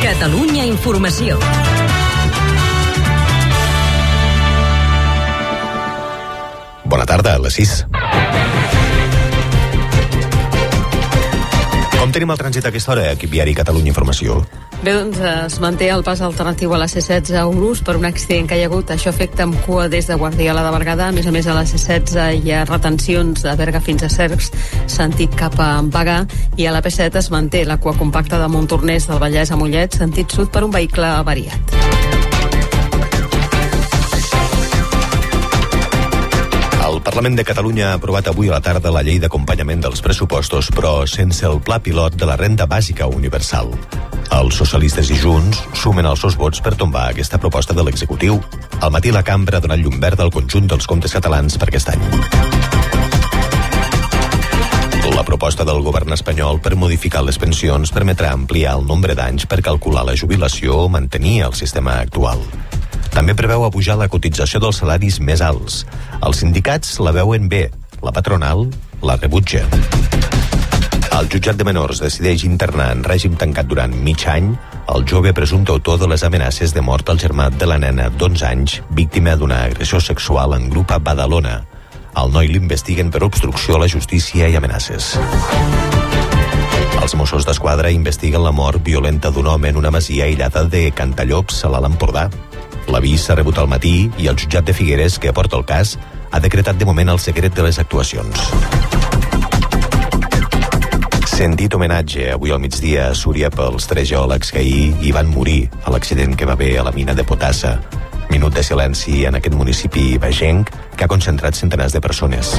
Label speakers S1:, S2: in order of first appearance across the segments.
S1: Catalunya Informació.
S2: Bona tarda, a les 6. Com tenim el trànsit a aquesta hora, equip viari Catalunya Informació?
S3: Bé, doncs es manté el pas alternatiu a la C16 a Urús per un accident que hi ha hagut. Això afecta amb cua des de Guardiola de Berguedà. A més a més, a la C16 hi ha retencions de Berga fins a Cercs, sentit cap a Bagà. I a la P7 es manté la cua compacta de Montornès del Vallès a Mollet, sentit sud per un vehicle avariat.
S2: El Parlament de Catalunya ha aprovat avui a la tarda la llei d'acompanyament dels pressupostos, però sense el pla pilot de la renda bàsica universal. Els socialistes i Junts sumen els seus vots per tombar aquesta proposta de l'executiu. Al matí la cambra ha donat llum verd al conjunt dels comptes catalans per aquest any. La proposta del govern espanyol per modificar les pensions permetrà ampliar el nombre d'anys per calcular la jubilació o mantenir el sistema actual. També preveu apujar la cotització dels salaris més alts. Els sindicats la veuen bé, la patronal la rebutja. El jutjat de menors decideix internar en règim tancat durant mig any el jove presumpte autor de les amenaces de mort al germà de la nena d'11 anys, víctima d'una agressió sexual en grup a Badalona. El noi l'investiguen per obstrucció a la justícia i amenaces. Els Mossos d'Esquadra investiguen la mort violenta d'un home en una masia aïllada de Cantallops, a l'Alt Empordà. L'avís s'ha rebut al matí i el jutjat de Figueres, que aporta el cas, ha decretat de moment el secret de les actuacions. Sentit homenatge avui al migdia a Súria pels tres geòlegs que ahir hi van morir a l'accident que va haver a la mina de Potassa. Minut de silenci en aquest municipi vegenc que ha concentrat centenars de persones.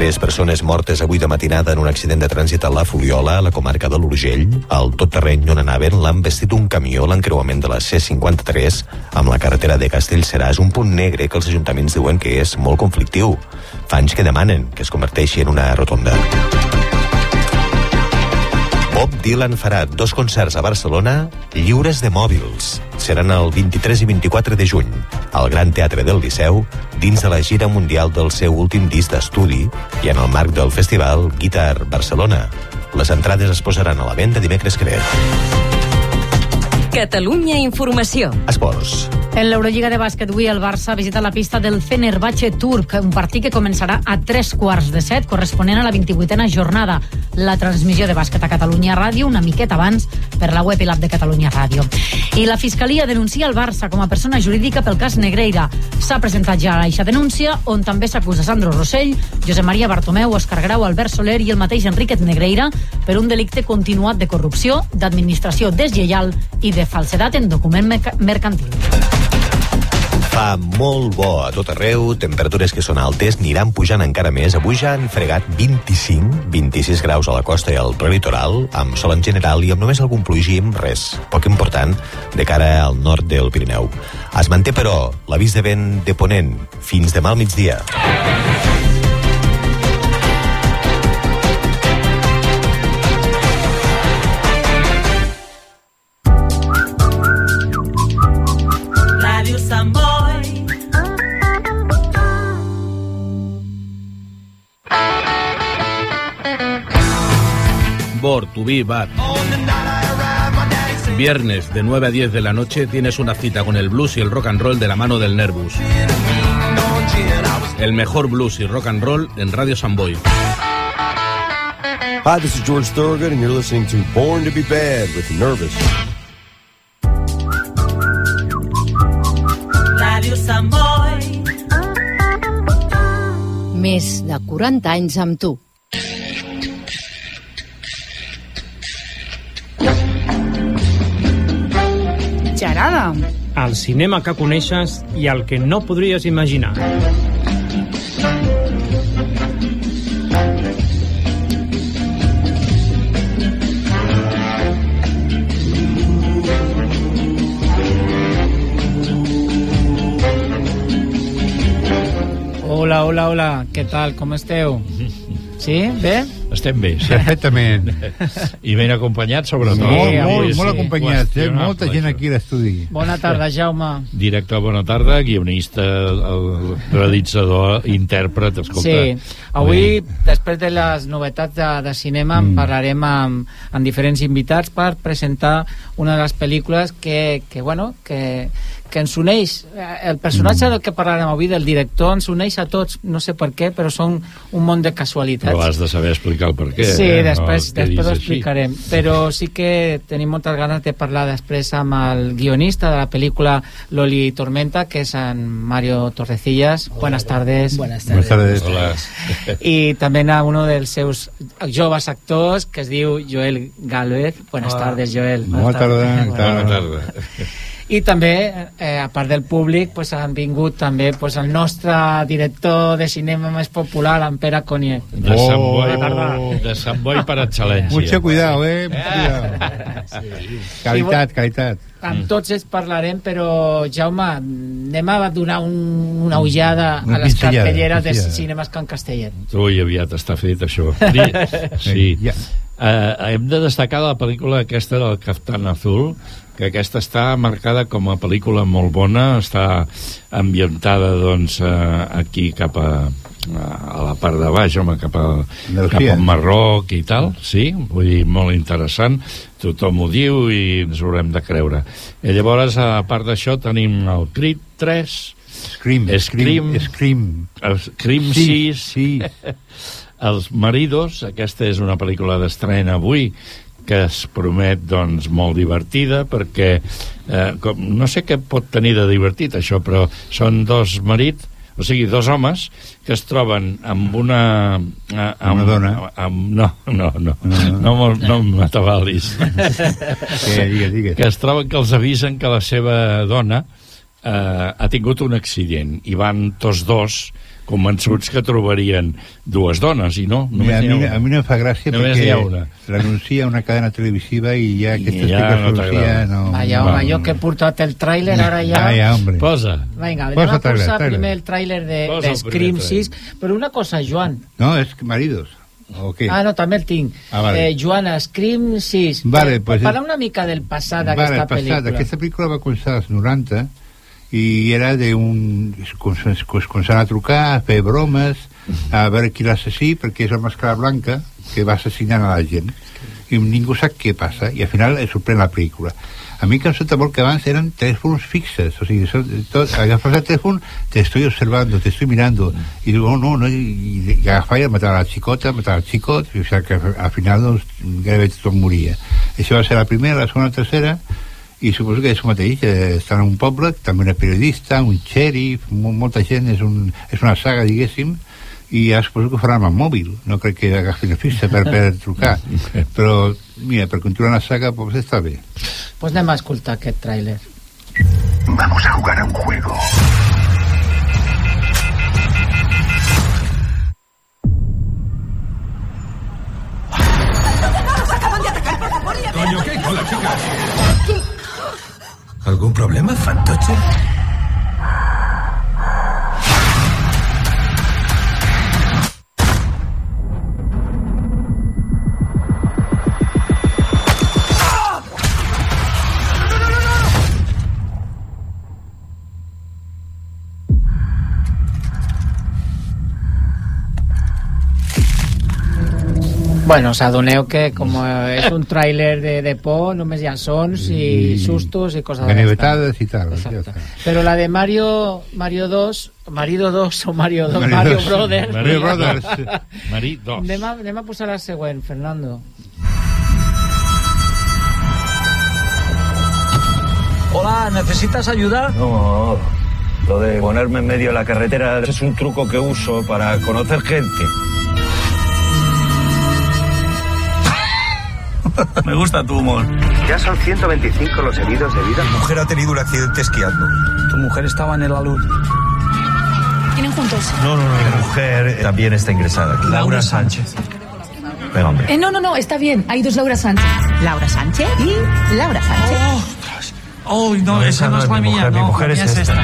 S2: Tres persones mortes avui de matinada en un accident de trànsit a la Fuliola, a la comarca de l'Urgell. Al tot terreny on anaven l'han vestit un camió a l'encreuament de la C53 amb la carretera de Castellseràs, un punt negre que els ajuntaments diuen que és molt conflictiu. Fa anys que demanen que es converteixi en una rotonda. Bob Dylan farà dos concerts a Barcelona lliures de mòbils. Seran el 23 i 24 de juny al Gran Teatre del Liceu dins de la gira mundial del seu últim disc d'estudi i en el marc del festival Guitar Barcelona. Les entrades es posaran a la venda dimecres que ve.
S1: Catalunya Informació.
S2: Esports.
S4: En l'Eurolliga de bàsquet, avui el Barça visita la pista del Fenerbahce turc, un partit que començarà a tres quarts de set, corresponent a la 28a jornada. La transmissió de bàsquet a Catalunya Ràdio una miqueta abans per la web i l'app de Catalunya Ràdio. I la Fiscalia denuncia el Barça com a persona jurídica pel cas Negreira. S'ha presentat ja l'aixa denúncia, on també s'acusa Sandro Rossell, Josep Maria Bartomeu, Òscar Grau, Albert Soler i el mateix Enriquet Negreira per un delicte continuat de corrupció, d'administració deslleial i de falsedat en document merca- mercantil.
S2: Fa molt bo a tot arreu, temperatures que són altes, aniran pujant encara més. Avui ja han fregat 25, 26 graus a la costa i al prelitoral, amb sol en general i amb només algun plogim, res, poc important, de cara al nord del Pirineu. Es manté, però, l'avís de vent de ponent fins demà al migdia.
S5: Radio
S6: Bor, Tubí, Bar. Viernes de 9 a 10 de la noche tienes una cita con el blues y el rock and roll de la mano del Nervus. El mejor blues y rock and roll en Radio Samboy.
S7: Hi, this is George Thorogood, and you're listening to Born to be Bad with Nervous.
S5: Radio Samboy.
S8: Més de 40 anys amb tu.
S9: Gerada. El cinema que coneixes i el que no podries imaginar. Hola, hola, hola. Què tal? Com esteu? Sí? Bé?
S10: Estem bé. Sí.
S11: Perfectament.
S10: I ben acompanyats, sobretot.
S11: molt, molt,
S10: Avui
S11: molt
S10: sí,
S11: acompanyats, eh? molta gent
S10: això.
S11: aquí a l'estudi.
S4: Bona tarda, Jaume.
S10: Director, bona tarda, guionista, el realitzador, intèrpret, escolta.
S12: Sí, avui, després de les novetats de, de cinema, mm. parlarem amb, amb diferents invitats per presentar una de les pel·lícules que, que bueno, que, que ens uneix. Eh, El personatge
S10: Mm.
S12: del que parlarem avui, del director, ens uneix a tots, no sé per què, però són un món de casualitats.
S10: Però has de saber explicar el per què.
S12: Sí,
S10: eh?
S12: després,
S10: No
S12: després ho
S10: així.
S12: explicarem. Però sí que tenim moltes ganes de parlar després amb el guionista de la pel·lícula Loli Tormenta, que és en Mario Torrecillas. Buenas tardes.
S13: Buenas
S11: Buenas tardes.
S10: Hola.
S12: I també a uno dels seus joves actors, que es diu Joel Galvez. Buenas
S13: Hola.
S12: tardes, Joel.
S11: Bona tarda.
S10: Bona tarda.
S12: I també, eh, a part del públic, pues, han vingut també pues, el nostre director de cinema més popular, en Pere Conier.
S10: De Sant Boi,
S11: Oh.
S10: de Sant Boi per excel·lència.
S11: Mucho cuidado, eh? Mucho cuidado. Calitat, calitat.
S12: Amb tots ells parlarem, però, Jaume, anem a donar un, una ullada
S11: Una
S12: a les cartelleres de
S11: pinzellada.
S12: cinemes Can Castellet.
S10: Ui, aviat està fet, això. Sí.
S11: Ja.
S10: Uh, hem de destacar la pel·lícula aquesta del Capitán Azul, que aquesta està marcada com a pel·lícula molt bona, està ambientada doncs, uh, aquí cap a, a la part de baix, home, cap, a, cap al Marroc i tal, sí, vull dir, molt interessant, tothom ho diu i ens haurem de creure. I llavors, a part d'això, tenim el Crit 3,
S11: Scream,
S10: Scream.
S11: Scream, Scream.
S10: el Crim
S11: Sí,
S10: 6,
S11: sí.
S10: Els maridos, aquesta és una pel·lícula d'estrena avui que es promet doncs molt divertida perquè eh, com, no sé què pot tenir de divertit això, però són dos marits o sigui, dos homes que es troben amb una... eh, Amb,
S11: Una dona.
S10: Amb, no, no, no,
S11: No,
S10: no,
S11: no.
S10: no, no m'atabalis.
S11: Que, digues, digues.
S10: que es troben que els avisen que la seva dona eh, ha tingut un accident i van tots dos convençuts que trobarien dues dones i no,
S11: Mira,
S10: només
S11: a,
S10: n'hi
S11: mi,
S10: ha una.
S11: a mi no em fa gràcia
S10: Només
S11: perquè
S10: una.
S11: l'anuncia una cadena televisiva i ja aquesta
S10: ja no t'agrada.
S11: no,
S12: Vaja,
S10: va.
S12: home, jo que he portat el tràiler, ara ja...
S11: Ja, hombre.
S10: Posa.
S12: Vinga,
S11: Posa
S12: anem a posar
S11: tràiler.
S12: primer el tràiler de,
S10: Posa
S12: de Scream
S10: primer
S12: 6, però una cosa, Joan.
S11: No, és que maridos. ¿O qué?
S12: Ah, no, també el tinc.
S11: Ah, vale.
S12: eh, Joana, Scream 6.
S11: Vale,
S12: Eh,
S11: pues-
S12: Parla una mica del passat
S11: Vale,
S12: d'aquesta
S11: passat.
S12: pel·lícula.
S11: Aquesta pel·lícula va començar als 90 i era d'un... Començant a trucar, a fer bromes, a veure qui l'assassí, perquè és la màscara blanca que va assassinant a la gent. I ningú sap què passa, i al final es sorprèn la pel·lícula. A mi que em sembla molt que abans eren telèfons fixes, o sigui, tot, agafes el telèfon, te estoy observando, te estoy mirando, i diu, oh, no, no, i, i agafava i matava la xicota, matava el xicot, i, o sigui, que al final, doncs, gairebé tothom moria. Això va ser la primera, la segona, la tercera, i suposo que és el mateix, eh, està en un poble, també una periodista, un xèrif, mo molta gent, és, un, és una saga, diguéssim, i ja suposo que ho faran amb mòbil, no crec que agafin el fixa per, per trucar, però mira, per continuar la saga, pues està bé.
S12: Pues anem a escoltar aquest tràiler.
S14: Vamos a jugar a un juego.
S15: Coño, ¿qué hay con la chica? ¿Algún problema, fantoche?
S12: Bueno, us adoneu que com eh, és un tràiler de, de por, només hi ha sons i sustos i coses d'aquestes.
S11: Ganivetadas i tal.
S12: Però la de Mario, Mario 2, Marido 2 o Mario 2,
S11: Mario
S12: Mario,
S11: 2.
S12: Brothers.
S11: Mario Brothers.
S10: Marí 2.
S12: Anem a, anem a posar la següent, Fernando.
S16: Hola, ¿necesitas ayuda?
S17: No, lo de ponerme en medio de la carretera es un truco que uso para conocer gente.
S16: Me gusta tu humor.
S18: Ya son 125 los heridos de vida.
S15: Mi mujer ha tenido un accidente esquiando.
S16: Tu mujer estaba en el alud.
S19: ¿Tienen juntos?
S17: No, no, no. Mi mujer también está ingresada. Laura Sánchez. Venga, hombre.
S19: Eh, no, no, no, está bien. Hay dos Laura Sánchez.
S20: Laura Sánchez y Laura Sánchez.
S16: Oh, no, esa no es la
S17: mi
S16: mía,
S17: mujer,
S16: no,
S17: mi mujer es esta.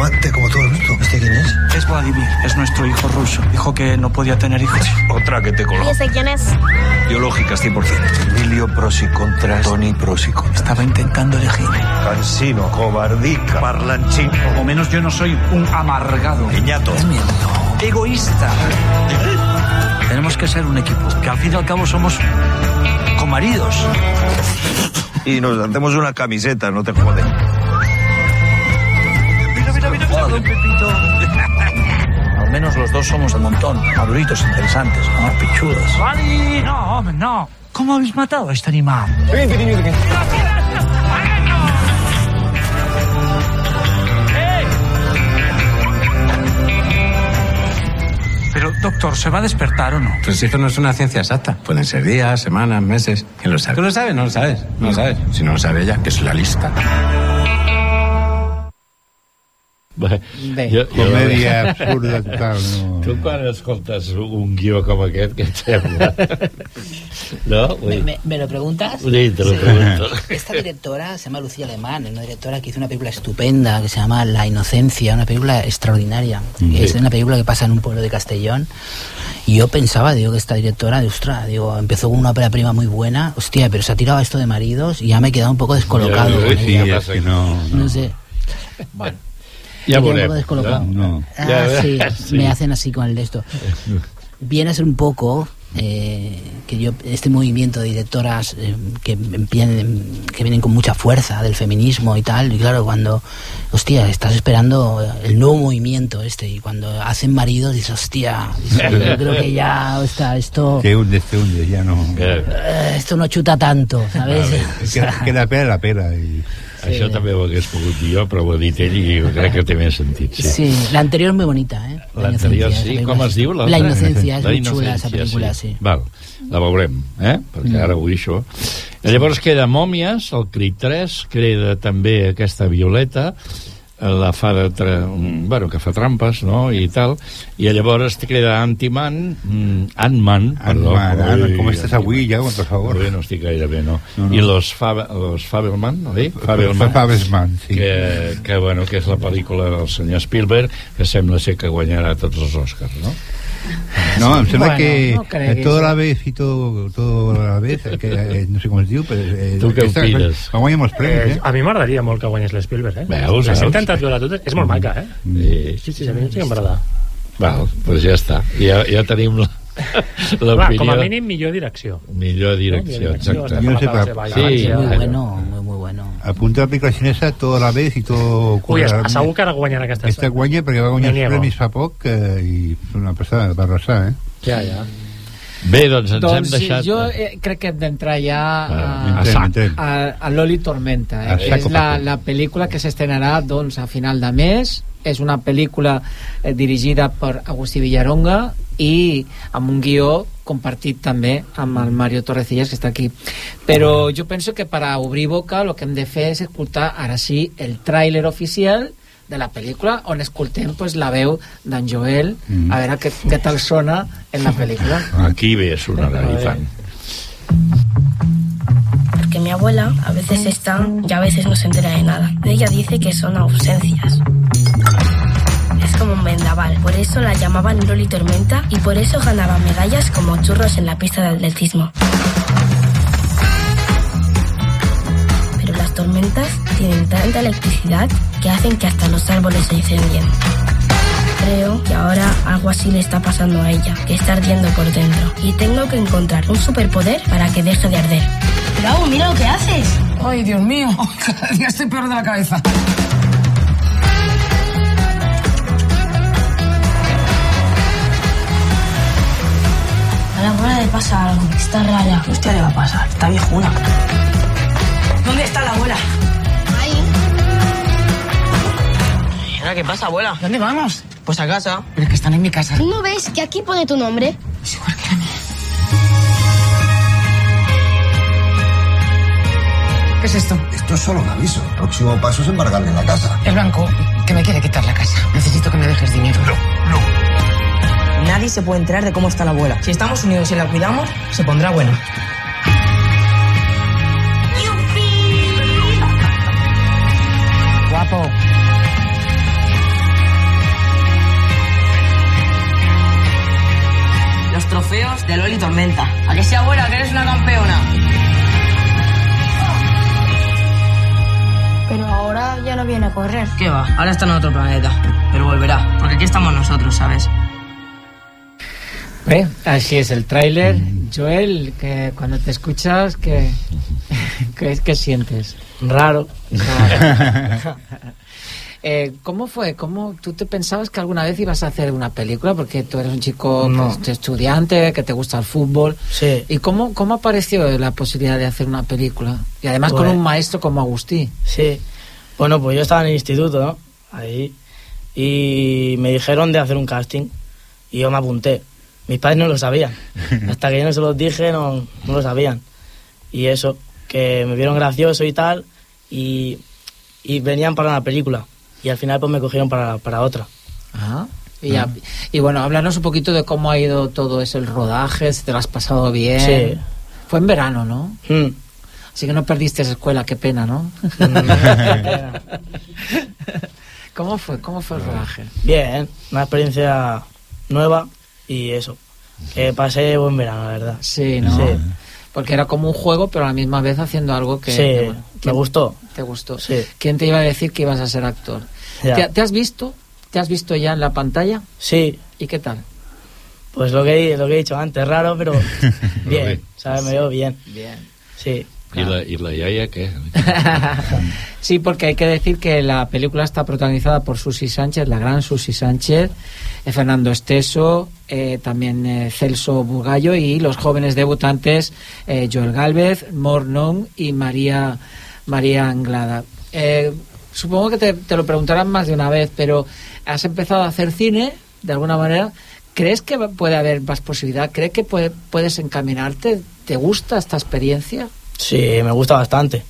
S15: Amante como todo el mundo. ¿Este quién es?
S16: Es Vladimir, es nuestro hijo ruso. Dijo que no podía tener hijos.
S15: Otra que te coló.
S13: ¿Y ese quién es?
S15: Biológicas 100%. Emilio pros y contras. Tony pros y contras.
S16: Estaba intentando elegir.
S15: Cansino, cobardica, parlanchín.
S16: Por lo menos yo no soy un amargado.
S15: Piñato.
S16: Egoísta. Tenemos que ser un equipo. Que al fin y al cabo somos comaridos.
S15: Y nos hacemos una camiseta, no te joden.
S16: Don Pepito. Al menos los dos somos del montón. Maduritos, interesantes, ¿no? Pichudos. ¡Vale! No, hombre, no. ¿Cómo habéis matado a este animal? Pero, doctor, ¿se va a despertar o no?
S21: Pues esto no es una ciencia exacta. Pueden ser días, semanas, meses. ¿Quién lo sabe? ¿Tú lo sabes? No lo sabes. No lo sabes. Si no lo sabe ella, que es la lista.
S10: Bé,
S11: Bé. Comèdia absurda total, no.
S10: Tu quan escoltes un guió com aquest, què et sembla? no?
S22: ¿Me,
S10: Ui.
S22: me, me lo preguntas?
S10: Sí, te lo pregunto.
S22: Esta directora se llama Lucía Alemán, es una directora que hizo una película estupenda que se llama La Inocencia, una película extraordinaria.
S10: Mm.
S22: Es una película que pasa en un pueblo de Castellón. Y yo pensaba, digo, que esta directora, de, ostras, digo, empezó con una ópera prima muy buena, hostia, pero se ha tirado esto de maridos y ya me he quedado un poco descolocado.
S11: Ya,
S22: con
S11: sí,
S22: ella.
S11: es que no,
S22: No sé.
S10: Bueno,
S22: Me un
S10: veurem.
S22: poco descolocado.
S11: No.
S22: Ah,
S10: Ja
S22: sí,
S10: sí.
S22: me hacen así con el de esto. Viene a ser un poco eh, que yo este movimiento de directoras eh, que que vienen con mucha fuerza del feminismo y tal y claro cuando hostia estás esperando el nuevo movimiento este y cuando hacen maridos dices hostia yo creo que ya está esto
S11: Te hundes, te hundes, ya no.
S22: eh, esto no chuta tanto sabes
S11: Que, que la pera, la pera. I...
S10: Això també ho hagués pogut dir jo, però ho ha dit ell i jo crec que té més sentit. Sí.
S22: Sí, la anterior es muy bonita, ¿eh? La
S10: L'anterior
S22: Inocencia,
S10: sí,
S22: esa
S10: com es diu?
S22: La Inocencia, és
S10: La
S22: molt xula,
S10: Inocència,
S22: pel·lícula, sí.
S10: Val, la veurem, eh? Perquè
S22: Mm.
S10: ara vull això. Llavors queda Mòmies, el Crit 3, queda també aquesta Violeta, la fa de tra... mm, bueno, que fa trampes, no?, i tal, i llavors te queda Anti-Man, mm, Ant-Man, perdó.
S11: Ant-Man, Ant-Man, com estàs avui, ja, per favor?
S10: Bé, no estic gaire bé, no.
S11: No, no.
S10: I los, Fab los Fabelman, oi?
S11: Fabelman. Fabelman, sí.
S10: Que, que, bueno, que és la pel·lícula del senyor Spielberg, que sembla ser que guanyarà tots els Oscars, no?
S11: No, em sembla
S10: Bueno,
S11: que
S10: no creguis.
S11: todo a la vez y todo, todo a la vez, que eh, no sé com es diu, però... Eh,
S10: Tu què opines?
S11: Va guanyar molts premis,
S9: Eh,
S11: eh?
S9: a mi m'agradaria molt que guanyés l'Spielberg, eh?
S10: Veus,
S9: Les he
S10: veus?
S9: intentat veure totes. És molt maca, eh?
S10: Sí.
S9: Sí, sí, a mi sí que m'agrada.
S10: Val, doncs ja està. Ja, ja tenim la,
S9: Clar,
S10: l'opinió.
S9: com a mínim, millor direcció.
S10: Millor direcció,
S9: Millor direcció,
S10: exacte.
S11: Yo no sé,
S9: vaya,
S10: Sí, claro.
S22: bueno muy bueno
S11: Apunta la pel·lícula xinesa todo a la vez i todo...
S9: Ui,
S11: corre-
S9: segur que ara guanyarà aquesta.
S11: Aquesta guanya perquè va guanyar els premis fa poc eh, i és una passada, va arrasar, eh?
S9: Ja, ja.
S10: Bé, doncs ens
S12: doncs
S10: hem deixat...
S12: jo eh, crec que hem d'entrar ja a,
S11: Entrem, entrem.
S12: a, a Loli Tormenta
S11: A
S12: eh?
S11: saco
S12: és la, la pel·lícula que s'estrenarà doncs, a final de mes és una pel·lícula eh, dirigida per Agustí Villaronga i amb un guió compartit també amb el Mario Torrecillas que està aquí però jo penso que per a obrir boca el que hem de fer és escoltar ara sí el tràiler oficial de la pel·lícula on escoltem pues, la veu d'en Joel
S10: Mhm.
S12: a veure què, què tal sona en la pel·lícula
S10: Aquí bé sonarà, i tant.
S13: Porque mi abuela a veces está y a veces no se entera de nada. Ella dice que son ausencias. Como un vendaval, por eso la llamaban Loli Tormenta y por eso ganaba medallas como churros en la pista de atletismo. Pero las tormentas tienen tanta electricidad que hacen que hasta los árboles se incendien. Creo que ahora algo así le está pasando a ella, que está ardiendo por dentro. Y tengo que encontrar un superpoder para que deje de arder. Bravo, mira lo que haces.
S19: Ay, Dios mío, cada día estoy peor de la cabeza.
S13: A la abuela le pasa algo, está rara.
S19: ¿Qué hostia le va a pasar? Está viejuna. ¿Dónde está la abuela?
S13: Ahí.
S19: ¿Y ahora qué pasa, abuela? ¿Dónde vamos? Pues a casa. Pero es que están en mi casa.
S13: ¿Tú no ves que aquí pone tu nombre?
S19: ¿Qué es esto?
S14: Esto es solo un aviso. El próximo paso es embargarle la casa.
S19: El blanco que me quiere quitar la casa. Necesito que me dejes dinero. No, no. Nadie se puede enterar de cómo está la abuela. Si estamos unidos y la cuidamos, se pondrá buena. Guapo.
S23: Los trofeos de Loli Tormenta. A que sea abuela, que eres una campeona.
S24: Pero ahora ya no viene a correr.
S23: ¿Qué va? Ahora está en otro planeta. Pero volverá, porque aquí estamos nosotros, ¿sabes?
S12: Bé, així és el tráiler. Joel, que cuando te escuchas, ¿qué, qué, qué sientes?
S25: Raro.
S12: Eh, ¿Cómo fue? ¿Cómo tú te pensabas que alguna vez ibas a hacer una película? Porque tú eres un chico
S25: No.
S12: pues, estudiante, que te gusta el fútbol.
S25: Sí.
S12: ¿Y cómo, cómo apareció la posibilidad de hacer una película? Y además con
S25: Pues-
S12: un maestro como Agustí.
S25: Sí. Bueno, pues yo estaba en el instituto, ¿no? Ahí. Y me dijeron de hacer un casting. Y yo me apunté. Mis padres no lo sabían. Hasta que yo no se los dije, no, no lo sabían. Y eso, que me vieron gracioso y tal. Y, y venían para una película. Y al final pues me cogieron para, para otra.
S12: Ajá. Y, ya- y bueno, háblanos un poquito de cómo ha ido todo eso, el rodaje, si te lo has pasado bien.
S25: Sí.
S12: Fue en verano, ¿no?
S25: Mm.
S12: Así que no perdiste esa escuela, qué pena, ¿no? ¿Cómo fue? ¿Cómo fue el rodaje?
S25: Bien, una experiencia nueva y eso. Que pasé buen verano, la verdad.
S12: Sí, ¿no? Porque era como un juego, pero a la misma vez haciendo algo que...
S25: Sí,
S12: que, bueno,
S25: me
S12: ¿quién-
S25: gustó.
S12: ¿Te gustó?
S25: Sí.
S12: ¿Quién te iba a decir que ibas a ser actor?
S25: Ya.
S12: ¿Te, te has visto? ¿Te has visto ya en la pantalla?
S25: Sí.
S12: ¿Y qué tal?
S25: Pues lo que, lo que he dicho antes, raro, pero bien, ¿sabes? Me veo bien.
S12: Bien.
S25: Sí.
S10: ¿Y la, ¿Y la yaya qué?
S12: Sí, porque hay que decir que la película está protagonizada por Susi Sánchez, la gran Susi Sánchez, eh, Fernando Esteso, eh, también eh, Celso Bugallo y los jóvenes debutantes Joel Galvez, Mornon y María, María Anglada. Eh, supongo que te, te lo preguntarán más de una vez, pero has empezado a hacer cine, de alguna manera. ¿Crees que puede haber más posibilidad? ¿Crees que puede- puedes encaminarte? ¿Te gusta esta experiencia?
S25: Sí, me gusta bastante.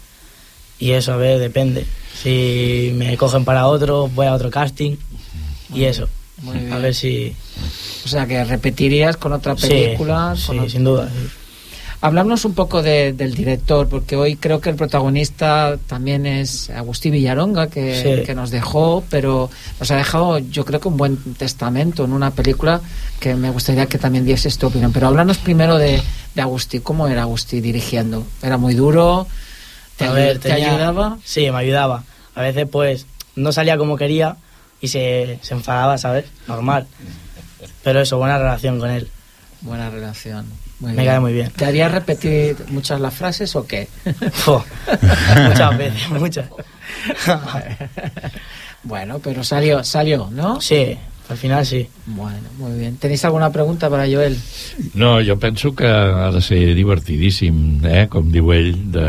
S25: Y eso, a ver, depende. Si me cogen para otro, voy a otro casting. Y eso.
S12: Muy bien.
S25: A ver si...
S12: O sea, que repetirías con otra película.
S25: sí,
S12: con
S25: sin duda. sí.
S12: Hablarnos un poco de- del director, porque hoy creo que el protagonista también es Agustín Villaronga, que,
S25: Sí.
S12: que nos dejó, pero nos ha dejado, yo creo que un buen testamento en una película que me gustaría que también dieses tu opinión. Pero háblanos primero de, de Agustín. ¿Cómo era Agustín dirigiendo? ¿Era muy duro? ¿Te,
S25: A ver,
S12: te
S25: tenía-
S12: ayudaba?
S25: Sí, me ayudaba. A veces, pues, no salía como quería y se, se enfadaba, ¿sabes? Normal. Pero eso, buena relación con él.
S12: Buena relación. Muy
S25: Me cae muy bien.
S12: ¿Te haría repetir muchas las frases o qué?
S25: Muchas veces, muchas.
S12: bueno, pero salió, salió, ¿no?
S25: Sí, al final sí.
S12: Bueno, muy bien. ¿Tenéis alguna pregunta para Joel?
S10: No, jo penso que ha de ser divertidíssim, eh? com diu ell, de,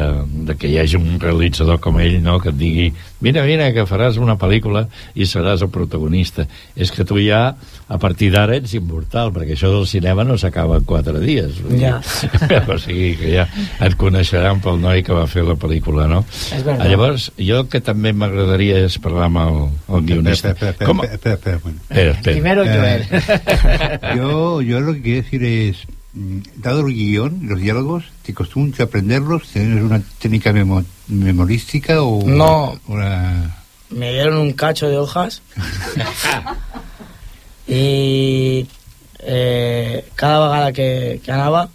S10: de que hi hagi un realitzador com ell no? que et digui mira, mira, que faràs una pel·lícula i seràs el protagonista. És que tu ja, a partir d'ara, ets immortal, perquè això del cinema no s'acaba en quatre dies.
S25: Ja.
S10: o sigui que ja et coneixeran pel noi que va fer la pel·lícula, no?
S12: És verdad.
S10: Ah, Llavors, jo que també m'agradaria és parlar amb el, el guionista.
S11: Espera, espera,
S10: Com-
S11: espera.
S12: Primero Joel.
S11: yo, yo lo que quiero decir es, dado el guion, los diálogos, ¿te costó mucho aprenderlos? ¿Tienes una técnica memo- memorística o...?
S25: No. Me dieron un cacho de hojas y eh, cada vegada que, que anava,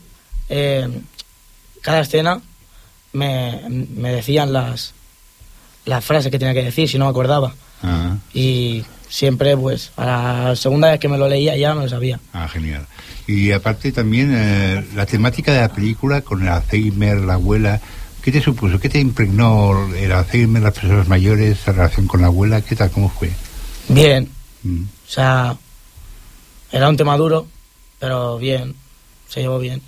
S25: eh, cada escena me, me decían las, las frases que tenía que decir, si no me acordaba.
S11: Ah,
S25: Y siempre, pues, a la segunda vez que me lo leía ya me lo sabía.
S11: ah, genial. Y aparte también eh, la temática de la película con el Alzheimer, la abuela, ¿qué te supuso? ¿Qué te impregnó el Alzheimer, las personas mayores, la relación con la abuela? ¿Qué tal? ¿Cómo fue?
S25: Bien,
S11: Mm.
S25: o sea, era un tema duro, pero bien, se llevó bien.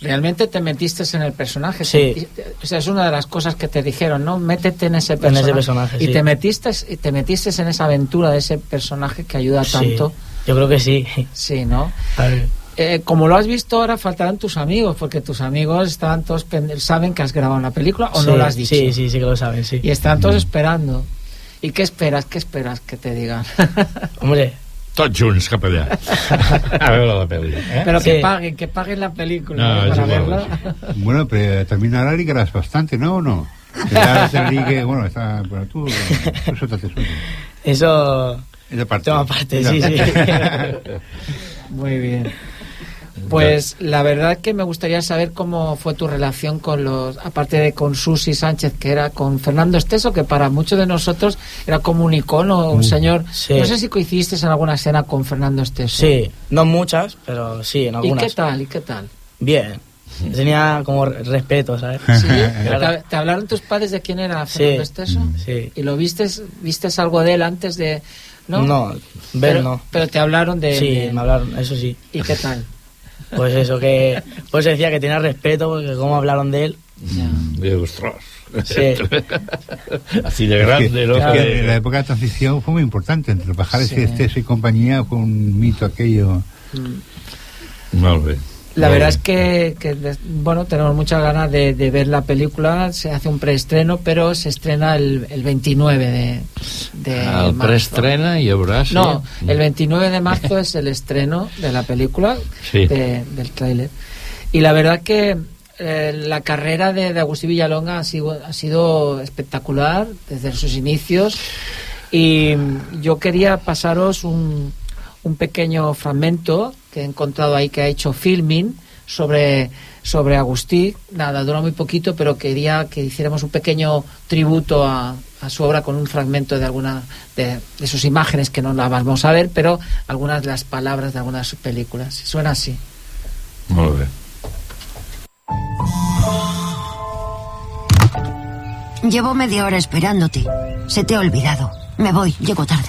S12: ¿Realmente te metiste en el personaje?
S25: Sí.
S12: O sea, es una de las cosas que te dijeron, ¿no? Métete en ese personaje.
S25: ese personaje,
S12: Y
S25: sí.
S12: te metiste, y te metiste en esa aventura de ese personaje que ayuda
S25: Sí,
S12: tanto.
S25: Yo creo que sí.
S12: Sí, ¿no?
S25: A ver,
S12: Eh, como lo has visto ahora, faltarán tus amigos, porque tus amigos estaban todos pend- saben que has grabado una película o no lo has dicho.
S25: Sí, sí, sí que lo saben, sí.
S12: Y están todos esperando. ¿Y qué esperas? ¿Qué esperas que te digan?
S25: Hombre,
S10: Tots junts cap allà. A veure la pel·li. Eh?
S12: Pero que
S25: Sí.
S12: paguen, que paguen la película
S10: No,
S12: ¿eh? para
S10: igual,
S12: verla.
S11: Bueno, pero también ahora ligarás bastante, ¿no? ¿O no? Ligue, bueno, está, bueno, tú, tú suéltate, suéltate.
S25: eso...
S11: Esa parte.
S25: Tema aparte,
S11: Esa
S25: sí, sí.
S11: parte.
S12: Muy bien. Pues la verdad que me gustaría saber cómo fue tu relación con los, aparte de con Susi Sánchez, que era con Fernando Esteso, que para muchos de nosotros era como un icono, un
S25: Mm,
S12: señor.
S25: sí.
S12: No sé si coincidiste en alguna escena con Fernando Esteso.
S25: Sí, no muchas, pero sí, en
S12: ¿Y
S25: algunas.
S12: qué tal? ¿Y qué tal?
S25: Bien. Tenía como re- respeto, ¿sabes?
S12: ¿Sí? ¿Te, te hablaron tus padres de quién era Fernando
S25: Sí.
S12: Esteso?
S25: Sí.
S12: ¿Y lo vistes, vistes algo de él antes de...? No,
S25: No, ver
S12: pero,
S25: no.
S12: Pero te hablaron de...
S25: Sí,
S12: de-
S25: me hablaron, eso sí.
S12: ¿Y qué tal?
S25: Pues eso, que pues decía que tenía respeto, porque cómo hablaron de él.
S10: De ostras.
S25: Sí.
S10: Así de
S11: Es que-
S10: grande, ¿no?
S11: que la época de transición fue muy importante. Entre Pajares
S12: Sí.
S11: y Esteso y compañía fue un mito aquello.
S10: Molt bé.
S12: La verdad es que, bueno, tenemos muchas ganas de, de ver la película. Se hace un preestreno, pero se estrena el, el 29 de, de
S10: El
S12: marzo.
S10: preestrena haurà... Sí?
S12: No, el 29 de marzo es el estreno de la película,
S10: Sí.
S12: de- del tráiler. Y la verdad que eh, la carrera de, de Agustín Villalonga ha sido, ha sido espectacular desde sus inicios. Y mm, yo quería pasaros un, un pequeño fragmento que he encontrado ahí que ha hecho Filming sobre, sobre Agustí. Nada, dura muy poquito, pero quería que hiciéramos un pequeño tributo a, a su obra con un fragmento de alguna de, de sus imágenes que no las vamos a ver, pero algunas de las palabras de algunas de sus películas. Suena así.
S10: Molt bé.
S26: Llevo media hora esperándote. Se te ha olvidado. Me voy, llego tarde.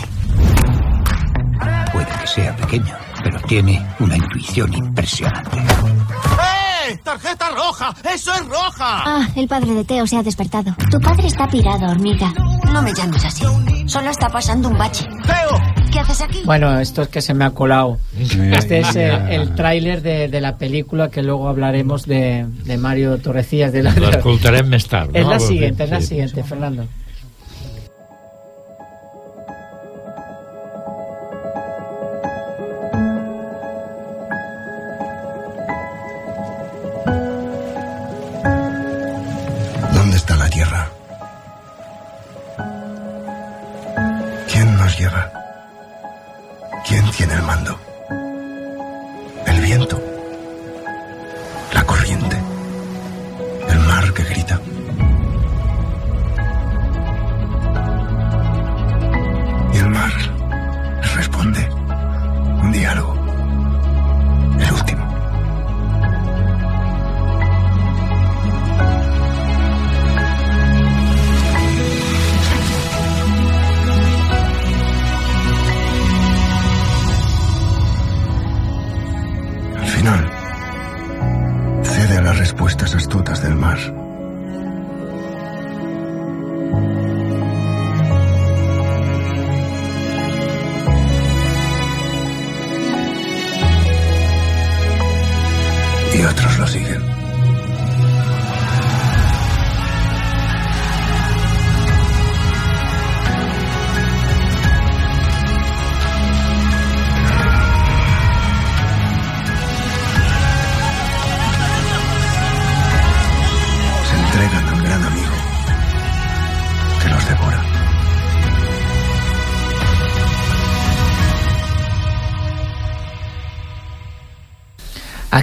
S27: Puede que sea pequeño, pero tiene una intuición impresionante.
S28: ¡Eh! ¡Tarjeta roja! ¡Eso es roja!
S29: Ah, el padre de Teo se ha despertado. Tu padre está pirado, hormiga.
S26: No me llames así. Solo está pasando un bache.
S28: ¡Teo!
S26: ¿Qué haces aquí?
S12: Bueno, esto es que se me ha colado. Este es
S11: ya.
S12: el tráiler de, de la película que luego hablaremos de, de Mario Torrecillas. De la,
S10: L'escoltarem més tard,
S12: Es
S10: no?
S12: la siguiente, es la
S10: Sí.
S12: siguiente, Fernando.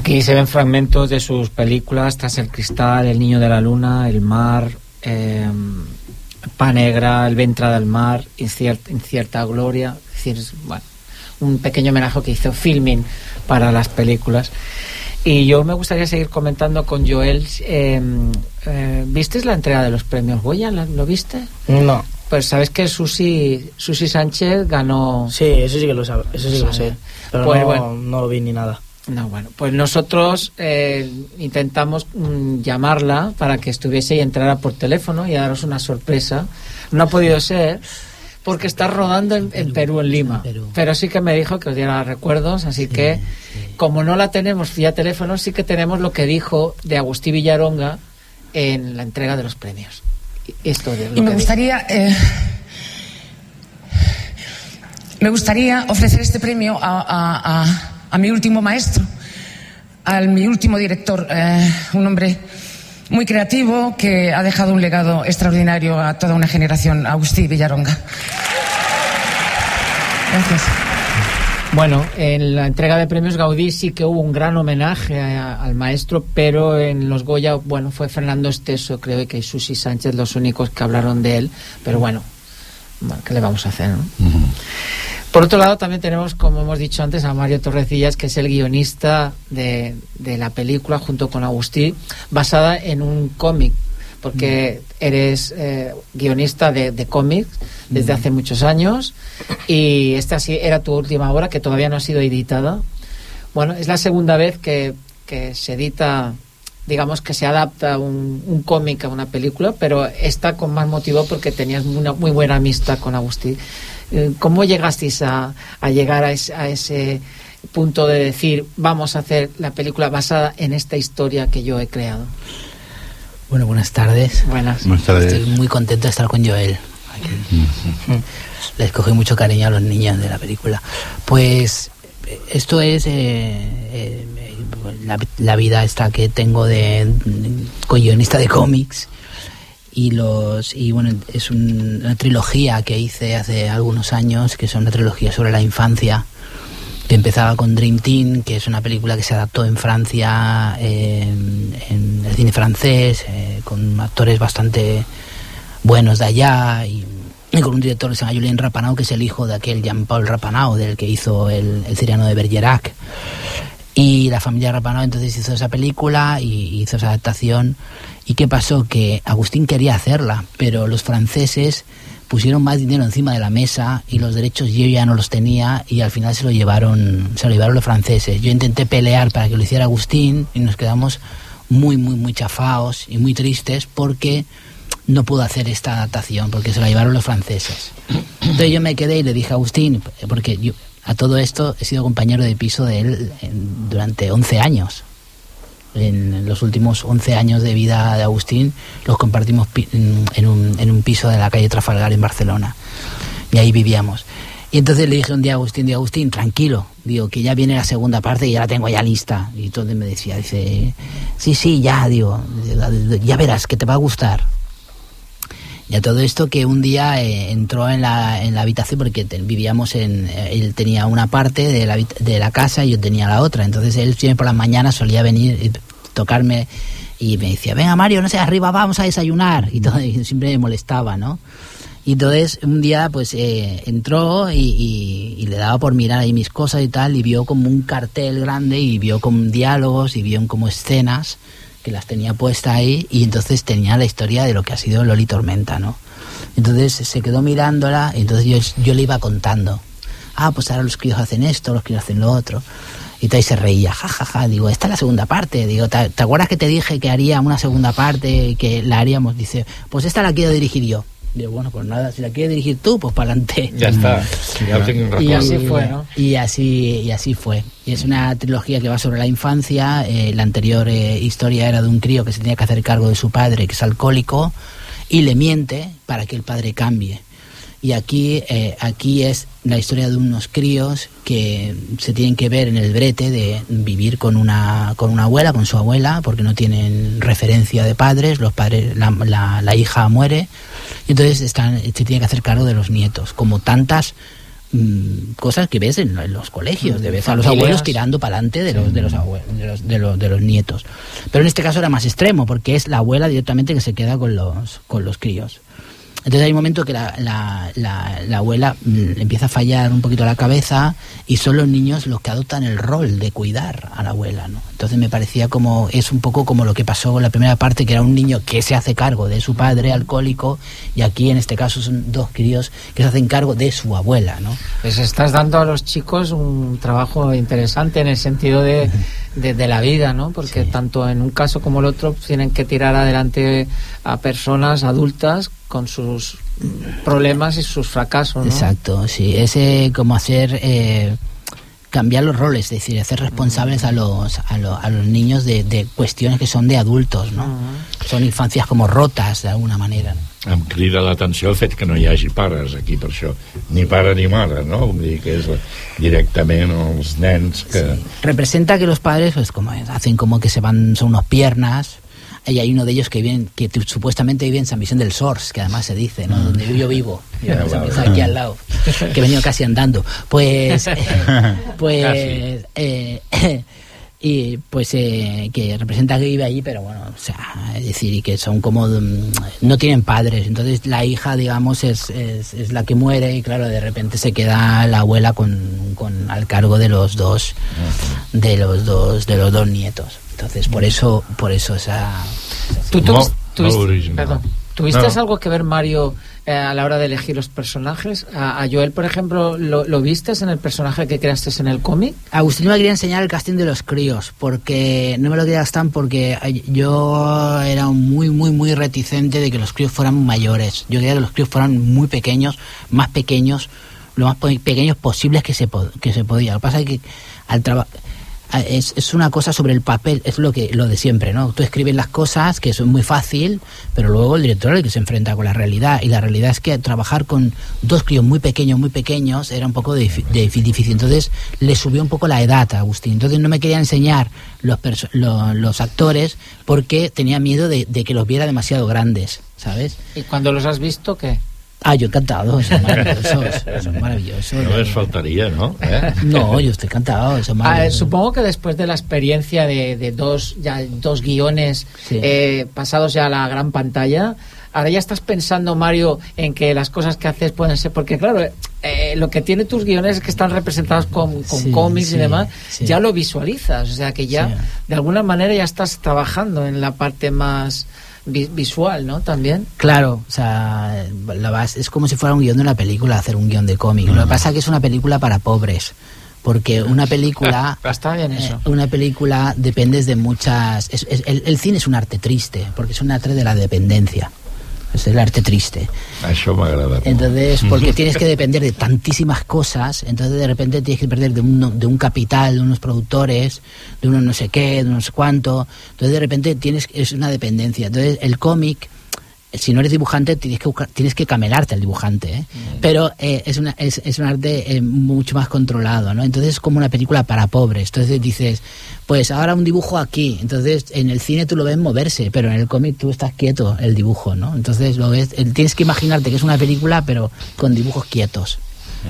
S12: Aquí se ven fragmentos de sus películas, Tras el cristal, El niño de la luna, El mar, eh, Pa negra, El ventre del mar, Incierta, Incierta gloria. Es decir, es, bueno, un pequeño homenaje que hizo Filming para las películas. Y yo me gustaría seguir comentando con Joel. Eh, eh, ¿Viste la entrega de los premios Goya? ¿La- ¿Lo viste?
S25: No.
S12: Pues sabes que Susi, Susi Sánchez ganó.
S25: Sí, eso sí que lo sabe, eso sí que lo sé. Pero
S12: Pues
S25: no,
S12: bueno.
S25: no lo vi ni nada.
S12: No, bueno, pues nosotros eh, intentamos mm, llamarla para que estuviese y entrara por teléfono y daros una sorpresa. No ha podido ser porque está rodando en, en Perú, en Lima. Pero sí que me dijo que os diera recuerdos, así que como no la tenemos vía teléfono, sí que tenemos lo que dijo de Agustí Villaronga en la entrega de los premios. Y Esto de lo
S23: Y me
S12: que
S23: gustaría, eh, me gustaría ofrecer este premio a, a- a- a mi último maestro, a mi último director, eh, un hombre muy creativo que ha dejado un legado extraordinario a toda una generación, Agustí Villaronga. Gracias.
S12: Bueno, en la entrega de premios Gaudí sí que hubo un gran homenaje a- al maestro, pero en los Goya, bueno, fue Fernando Esteso, creo, y que Susi Sánchez los únicos que hablaron de él, pero bueno, bueno, ¿qué le vamos a hacer, no? Por otro lado, también tenemos, como hemos dicho antes, a Mario Torrecillas, que es el guionista de, de la película, junto con Agustí, basada en un cómic, porque eres eh, guionista de, de cómics desde hace muchos años, y esta sí era tu última obra, que todavía no ha sido editada. Bueno, es la segunda vez que, que se edita, digamos que se adapta un, un cómic a una película, pero esta con más motivo porque tenías una muy buena amistad con Agustí. Eh, ¿Cómo llegasteis a, a llegar a ese, a ese punto de decir, vamos a hacer la película basada en esta historia que yo he creado?
S22: Bueno, buenas tardes.
S12: Buenas.
S11: Buenas tardes.
S22: Estoy muy contento de estar con Joel. Aquí. Les cogí mucho cariño a los niños de la película. Pues eh, esto es eh, eh, la, la vida esta que tengo de, con guionista de cómics y los y bueno es un- una trilogía que hice hace algunos años que es una trilogía sobre la infancia que empezaba con Dream Team, que es una película que se adaptó en Francia, en el cine francés, eh, con actores bastante buenos de allá y, y con un director que se llama Julien Rapanau, que es el hijo de aquel Jean-Paul Rapanau, del que hizo el, el Ciriano de Bergerac. Y la familia Rapanau entonces hizo esa película y hizo esa adaptación. ¿Y qué pasó? Que Agustín quería hacerla, pero los franceses pusieron más dinero encima de la mesa y los derechos yo ya no los tenía y al final se lo llevaron se lo llevaron los franceses. Yo intenté pelear para que lo hiciera Agustín y nos quedamos muy muy muy chafados y muy tristes porque no pudo hacer esta adaptación porque se la llevaron los franceses. Entonces yo me quedé y le dije a Agustín, porque yo a todo esto he sido compañero de piso de él en- durante 11 años. En los últimos 11 años de vida de Agustín los compartimos en un, en un piso de la calle Trafalgar en Barcelona. Y ahí vivíamos. Y entonces le dije un día a Agustín, digo, Agustín, tranquilo, digo, que ya viene la segunda parte y ya la tengo ya lista. Y entonces me decía, dice, sí, sí, ya, digo, ya verás que te va a gustar. Y a todo esto que un día eh, entró en la, en la habitación porque vivíamos en... eh, él tenía una parte de la, de la casa y yo tenía la otra. Entonces él siempre por las mañanas solía venir y tocarme y me decía, venga Mario, no sé, arriba vamos a desayunar. Y, todo, siempre me molestaba, ¿no? Y entonces un día pues eh, entró y, y- y le daba por mirar ahí mis cosas y tal y vio como un cartel grande y vio como diálogos y vio como escenas que las tenía puestas ahí y entonces tenía la historia de lo que ha sido Loli Tormenta, ¿no? Entonces se quedó mirándola y entonces yo, yo le iba contando. Ah, pues ahora los críos hacen esto, los críos hacen lo otro. Y tal, y se reía, jajaja. Digo, esta es la segunda parte. Digo, ¿te, te acuerdas que te dije que haría una segunda parte y que la haríamos? Dice, pues esta la quiero dirigir yo. Digo, bueno, pues nada, si la quieres dirigir tú, pues para adelante.
S10: Ya está, ya
S12: Y así fue, ¿no?
S22: Y así, y así fue. Y es una trilogía que va sobre la infancia. eh, la anterior eh, historia era de un crío que se tenía que hacer cargo de su padre, que es alcohólico, y le miente para que el padre cambie. Y aquí, eh, aquí es la historia de unos críos que se tienen que ver en el brete de vivir con una, con una abuela, con su abuela, porque no tienen referencia de padres, los padres, la, la- la hija muere, y entonces están, se tiene que hacer cargo de los nietos, como tantas mm, cosas que ves en, en los colegios, de ves a los abuelos tirando para adelante de los, de, los de, los, de, los, de los nietos. Pero en este caso era más extremo, porque es la abuela directamente que se queda con los, con los críos. Entonces hay un momento que la, la, la, la abuela mm, empieza a fallar un poquito la cabeza y son los niños los que adoptan el rol de cuidar a la abuela, ¿no? Entonces me parecía como, es un poco como lo que pasó con la primera parte, que era un niño que se hace cargo de su padre alcohólico y aquí en este caso son dos críos que se hacen cargo de su abuela, ¿no?
S12: Pues estás dando a los chicos un trabajo interesante en el sentido de, de, de la vida, ¿no? Porque tanto en un caso como el otro tienen que tirar adelante a personas adultas con sus problemas y sus fracasos, ¿no?
S22: Exacto, sí. Es eh, como hacer eh, cambiar los roles, es decir, hacer responsables a los, a, lo- a los niños de, de cuestiones que son de adultos, ¿no? Son infancias como rotas, de alguna manera. ¿no?
S10: Em crida l'atenció el fet que no hi hagi pares aquí per això, ni pare ni mare, no? Vull dir que és directament els nens que...
S22: Representa que los padres, pues como hacen como que se van, son unos piernas, y hay uno de ellos que viven, que supuestamente vive en San Vicente del Sors, que además se dice, ¿no? Donde yo vivo, yo,
S10: Ah,
S22: San
S10: vale.
S22: Vicente, aquí al lado, que he venido casi andando. Pues, eh, pues, eh, y pues eh, que representa que vive allí, pero bueno, o sea, es decir, y que son como, mm, no tienen padres, entonces la hija, digamos, es, es, es la que muere y claro, de repente se queda la abuela con, con al cargo de los dos, de los dos, de los dos nietos. Entonces, por eso, por eso esa...
S12: ¿Tú tuviste, perdón, ¿tuviste
S22: No.
S12: algo que ver, Mario, eh, a la hora de elegir los personajes? A, a Joel, por ejemplo, ¿lo, lo vistes en el personaje que creaste en el cómic?
S22: Agustín me quería enseñar el casting de los críos, porque no me lo quería gastar porque ay, yo era muy, muy, muy reticente de que los críos fueran mayores. Yo quería que los críos fueran muy pequeños, más pequeños, lo más po- pequeños posibles que se, po- que se podía. Lo que pasa es que al trabajo es, es una cosa sobre el papel, es lo que lo de siempre, ¿no? Tú escribes las cosas, que es muy fácil, pero luego el director es el que se enfrenta con la realidad. Y la realidad es que trabajar con dos críos muy pequeños, muy pequeños, era un poco difícil. Entonces le subió un poco la edad a Agustín. Entonces no me quería enseñar los, los actores porque tenía miedo de, de que los viera demasiado grandes, ¿sabes?
S12: ¿Y cuando los has visto, qué?
S22: Ah, yo encantado, son maravillosos, son maravillosos.
S10: No les faltaría, ¿no? Eh?
S22: No, yo estoy encantado, son
S12: Ah,
S22: maravillosos.
S12: supongo que después de la experiencia de, de dos, ya, dos guiones
S22: Sí.
S12: eh, pasados ya a la gran pantalla, ahora ya estás pensando, Mario, en que las cosas que haces pueden ser... Porque claro, eh, lo que tiene tus guiones es que están representados con, con
S22: Sí,
S12: cómics y demás,
S22: sí.
S12: ya lo visualizas, o sea que ya
S22: Sí.
S12: de alguna manera ya estás trabajando en la parte más visual, ¿no? También.
S22: Claro, o sea, la base- es como si fuera un guion de una película, hacer un guion de cómic. Lo que pasa es que es una película para pobres, porque una película...
S12: Está bien eso.
S22: eh, una película dependes de muchas... es- es- el, el cine es un arte triste, porque es un arte de la dependencia. Es el arte triste.
S10: Això m'agrada. molt.
S22: Entonces, porque tienes que depender de tantísimas cosas, entonces de repente tienes que depender de un, de un capital, de unos productores, de unos no sé qué, de no sé cuánto. Entonces de repente tienes es una dependencia. Entonces el cómic, si no eres dibujante, tienes que buscar- tienes que camelarte al dibujante, ¿eh? pero eh, es, una, es, es un arte eh, mucho más controlado, ¿no? Entonces es como una película para pobres. Entonces dices, pues ahora un dibujo aquí. Entonces en el cine tú lo ves moverse, pero en el cómic tú estás quieto, el dibujo, ¿no? Entonces lo ves, eh, tienes que imaginarte que es una película, pero con dibujos quietos.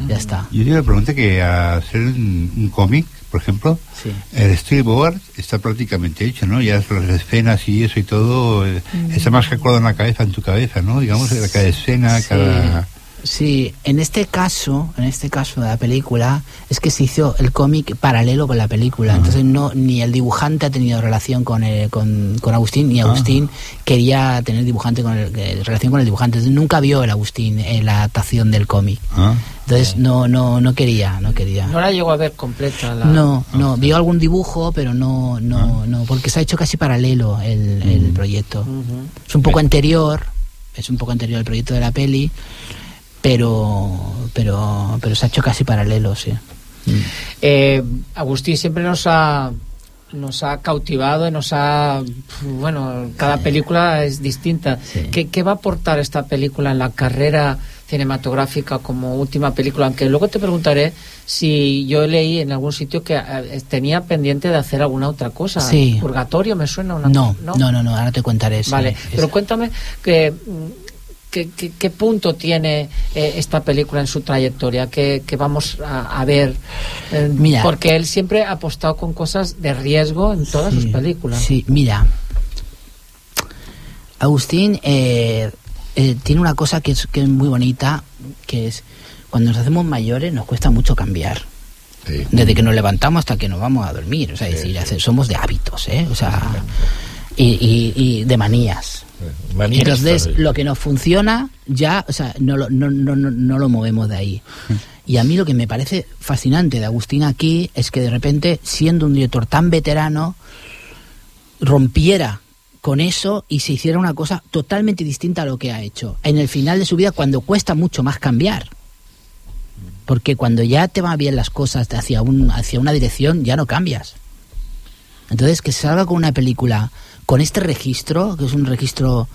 S22: Ya está.
S11: Yo te pregunta que hacer un, un cómic, por ejemplo,
S22: Sí.
S11: el storyboard está prácticamente hecho, ¿no? Ya las escenas y eso y todo eh, está más calculado en la cabeza, en tu cabeza, ¿no? Digamos, cada escena,
S22: Sí.
S11: cada...
S22: Sí, en este caso, en este caso de la película, es que se hizo el cómic paralelo con la película. Entonces no ni el dibujante ha tenido relación con, el- con, con Agustín, ni Agustín quería tener dibujante con el- eh, relación con el dibujante. Entonces nunca vio el Agustín en la adaptación del cómic.
S11: Ah.
S22: Entonces no, no, no quería, no quería.
S12: No la llego a ver completa. La...
S22: No, no, vio algún dibujo, pero no, no, no, porque se ha hecho casi paralelo el, el proyecto.
S12: Ujú.
S22: Es un poco anterior, es un poco anterior al proyecto de la peli, pero, pero, pero se ha hecho casi paralelo, sí.
S12: Eh, Agustín siempre nos ha nos ha cautivado y nos ha bueno cada película es distinta. ¿Qué, qué va a aportar esta película en la carrera cinematográfica como última película aunque luego te preguntaré si yo leí en algún sitio que eh, tenía pendiente de hacer alguna otra cosa.
S22: Sí.
S12: purgatorio me suena una
S22: No, no, no, no, ahora te contaré.
S12: Vale, pero cuéntame que, que- que- qué punto tiene eh, esta película en su trayectoria, que, vamos a, a ver. Eh,
S22: Mira.
S12: porque él siempre ha apostado con cosas de riesgo en todas sus películas.
S22: Sí, mira. Agustín eh, eh, tiene una cosa que es, que es muy bonita, que es cuando nos hacemos mayores nos cuesta mucho cambiar. Desde que nos levantamos hasta que nos vamos a dormir. O sea, es decir, somos de hábitos, ¿eh? O sea, y, y- y de manías. Entonces, lo que nos funciona ya, o sea, no, lo- no, no, no, no lo movemos de ahí. Y a mí lo que me parece fascinante de Agustín aquí es que de repente, siendo un director tan veterano, rompiera con eso y se hiciera una cosa totalmente distinta a lo que ha hecho. En el final de su vida, cuando cuesta mucho más cambiar. Porque cuando ya te van bien las cosas hacia, un, hacia una dirección, ya no cambias. Entonces, que salga con una película con este registro, que es un registro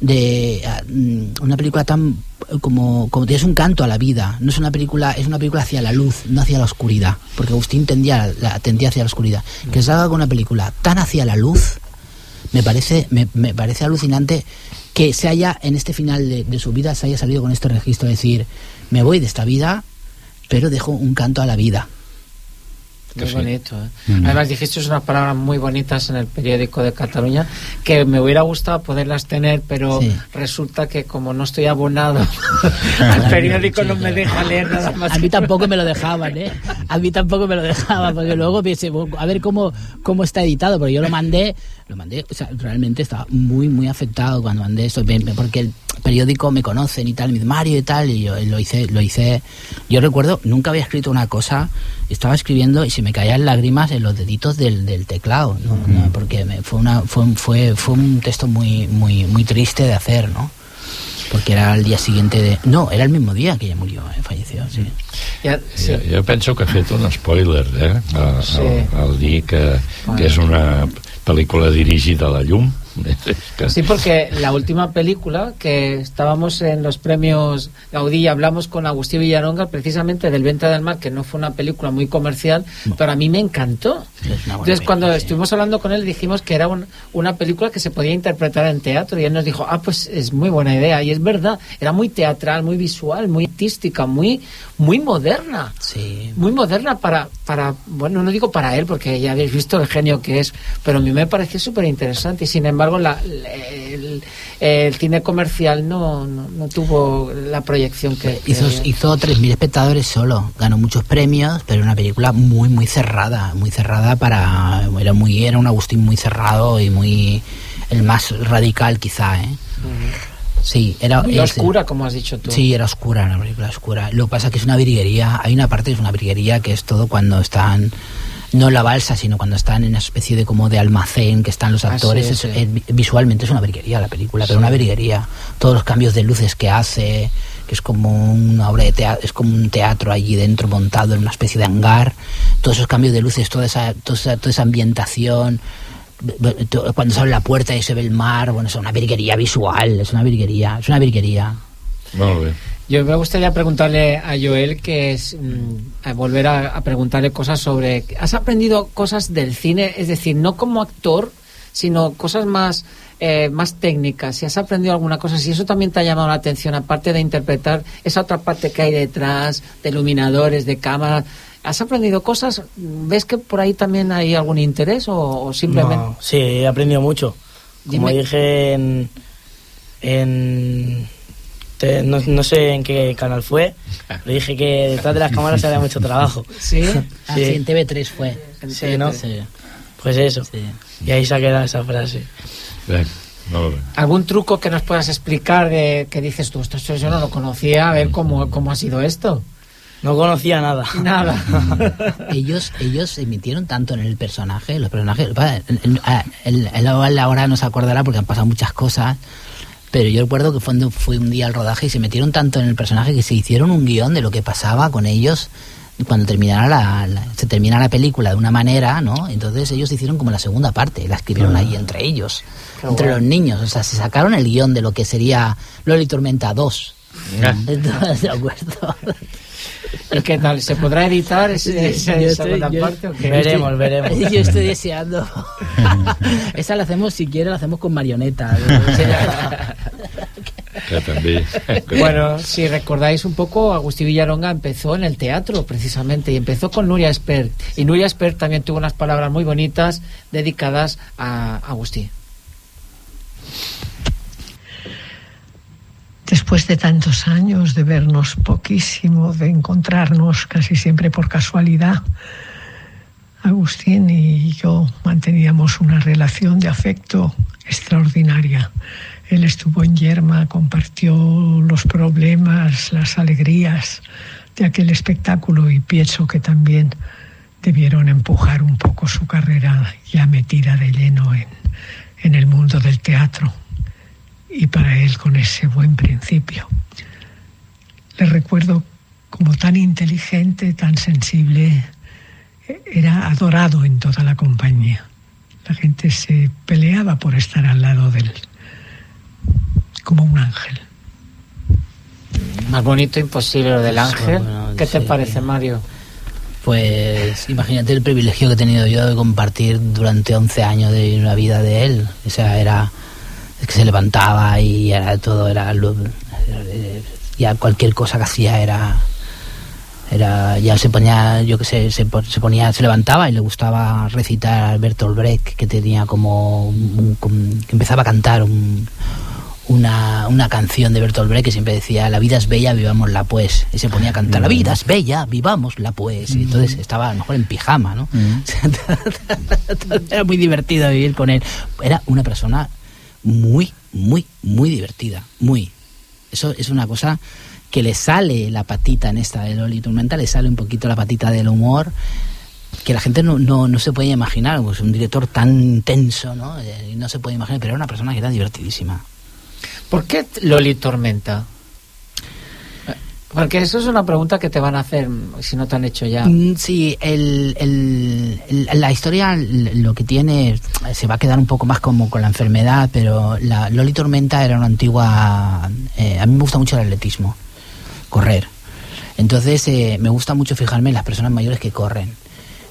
S22: de ah, mm, una película tan como como es un canto a la vida no es una película es una película hacia la luz no hacia la oscuridad porque Agustín tendía la, tendía hacia la oscuridad que salga con una película tan hacia la luz me parece, me, me parece alucinante que se haya, en este final de, de su vida, se haya salido con este registro de decir, me voy de esta vida, pero dejo un canto a la vida.
S12: Muy
S22: sí.
S12: bonito. ¿eh?
S22: Mm.
S12: Además dijiste unas palabras muy bonitas en el periódico de Cataluña que me hubiera gustado poderlas tener, pero
S22: Sí.
S12: resulta que como no estoy abonado al periódico no me deja leer nada más.
S22: A mí tampoco me lo dejaban, ¿eh? A mí tampoco me lo dejaban, porque luego pensé, "Bueno, a ver cómo, cómo está editado, porque yo lo mandé, lo mandé, o sea, realmente estaba muy, muy afectado cuando mandé me- porque el periódico me conocen y tal, me dice, Mario y tal, y yo lo hice, lo hice, yo recuerdo, nunca había escrito una cosa, estaba escribiendo y se me caían lágrimas en los deditos del, del teclado, ¿no? No, porque me- fue, una, fue, un- fue, fue un texto muy, muy, muy triste de hacer, ¿no? Porque era el día siguiente de... No, era el mismo día que ella murió, eh, falleció, sí.
S12: Ja, sí.
S10: Jo, jo penso que ha fet un spoiler, eh? Al,
S12: Sí.
S10: al, al dir que, que és una pel·lícula dirigida a la llum.
S12: Sí, porque la última película que estábamos en los premios Gaudí y hablamos con Agustín Villaronga precisamente del Venta del Mar, que no fue una película muy comercial, pero a mí me encantó. Entonces, cuando estuvimos hablando con él, dijimos que era un- una película que se podía interpretar en teatro y él nos dijo, ah, pues es muy buena idea. Y es verdad, era muy teatral, muy visual, muy artística, muy, muy moderna.
S22: Sí.
S12: Muy moderna para, para, bueno, no digo para él, porque ya habéis visto el genio que es, pero a mí me pareció súper interesante y sin embargo la- el, el cine comercial no, no, no tuvo la proyección que... que
S22: Hizo,
S12: había.
S22: hizo 3.000 espectadores solo, ganó muchos premios, pero una película muy, muy cerrada, muy cerrada para... Era, muy, era un Agustín muy cerrado y muy... el más radical quizá, ¿eh? Sí, era...
S12: Muy
S22: es-
S12: oscura, como has dicho tú.
S22: Sí, era oscura, una película oscura. Lo que pasa es que es una virguería. Hay una parte que es una virguería que es todo cuando están, no la balsa, sino cuando están en una especie de como de almacén que están los
S12: Ah,
S22: actores.
S12: sí,
S22: Es-
S12: sí.
S22: es- vi- visualmente es una virguería la película, pero
S12: Sí.
S22: una virguería. Todos los cambios de luces que hace, que es como una obra de teatro, es como un teatro allí dentro montado en una especie de hangar. Todos esos cambios de luces, toda esa, toda esa, toda esa ambientación. Cuando se abre la puerta y se ve el mar, bueno, es una virguería visual, es una virguería, es una virguería.
S10: Molt bé.
S12: Yo me gustaría preguntarle a Joel, que es mm, a volver a, a preguntarle cosas sobre... ¿Has aprendido cosas del cine? Es decir, no como actor, sino cosas más, eh, más técnicas. Si has aprendido alguna cosa, si eso también te ha llamado la atención, aparte de interpretar esa otra parte que hay detrás, de iluminadores, de cámaras, ¿has aprendido cosas? ¿Ves que por ahí también hay algún interés o, o simplemente...
S25: No, sí, he aprendido mucho. Como
S12: Dime-
S25: dije en. en te- no, no sé en qué canal fue, pero dije que detrás de las cámaras se había mucho trabajo.
S12: ¿Sí?
S22: Ah, sí, en TV3 fue.
S25: Sí, ¿no?
S22: Sí.
S25: Pues eso. Y ahí se ha quedado esa frase.
S12: ¿Algún truco que nos puedas explicar de que dices tú, esto, esto yo no lo conocía, a ver cómo, cómo ha sido esto?
S25: No conocía nada.
S12: Nada.
S22: ellos ellos se metieron tanto en el personaje, los personajes, va, el, el- a- el- el- él ahora no se acordará porque han pasado muchas cosas, pero yo recuerdo que fue, fue un día al rodaje y se metieron tanto en el personaje que se hicieron un guion de lo que pasaba con ellos cuando terminara la, la- se termina la película de una manera, ¿no? Entonces ellos hicieron como la segunda parte, la escribieron
S12: Ah.
S22: ahí entre ellos, entre
S12: guay.
S22: los niños, o sea, se sacaron el guion de lo que sería Loli Tormenta 2.
S10: Ah.
S22: Entonces, de acuerdo.
S12: ¿Y qué tal? ¿Se podrá editar ese, esa segunda
S22: estoy- yo-
S12: parte o qué?
S25: Veremos, veremos.
S22: Yo estoy deseando. Esa la hacemos, si quiere, la hacemos con marioneta.
S12: Bueno, si recordáis un poco, Agustín Villaronga empezó en el teatro precisamente y empezó con Nuria Espert. Y Nuria Espert también tuvo unas palabras muy bonitas dedicadas a Agustín.
S30: Después de tantos años de vernos poquísimo, de encontrarnos casi siempre por casualidad, Agustín y yo manteníamos una relación de afecto extraordinaria. Él estuvo en Yerma, compartió los problemas, las alegrías de aquel espectáculo y pienso que también debieron empujar un poco su carrera ya metida de lleno en, en el mundo del teatro y para él con ese buen principio. Le recuerdo como tan inteligente, tan sensible, era adorado en toda la compañía. La gente se peleaba por estar al lado de él, como un ángel.
S12: Más bonito imposible lo del ángel.
S22: bueno,
S12: ¿Qué te parece, Mario?
S22: Pues imagínate el privilegio que he tenido yo de compartir durante 11 años de una vida de él. O sea, era que se levantaba y era todo, era eh, ya cualquier cosa que hacía era era ya se ponía yo que sé se, po- se ponía se levantaba y le gustaba recitar a Bertolt Brecht que tenía como, un- que empezaba a cantar un- una, una canción de Bertolt Brecht que siempre decía la vida es bella vivámosla pues y se ponía a cantar la vida es bella vivámosla pues y entonces estaba a lo mejor en pijama no era muy divertido vivir con él. Era una persona muy muy muy divertida muy eso es una cosa que le sale la patita en esta de Loli Tormenta, le sale un poquito la patita del humor, que la gente no, no, no se puede imaginar, pues un director tan intenso, ¿no? Eh, no se puede imaginar, pero era una persona que era divertidísima.
S12: ¿Por qué Loli Tormenta? Porque eso es una pregunta que te van a hacer mm, si no te han hecho ya.
S22: Mm, Sí, el, el- la historia lo que tiene eh, se va a quedar un poco más como con la enfermedad, pero la Loli Tormenta era una antigua... eh, a mí me gusta mucho el atletismo, correr. Entonces eh, me gusta mucho fijarme en las personas mayores que corren.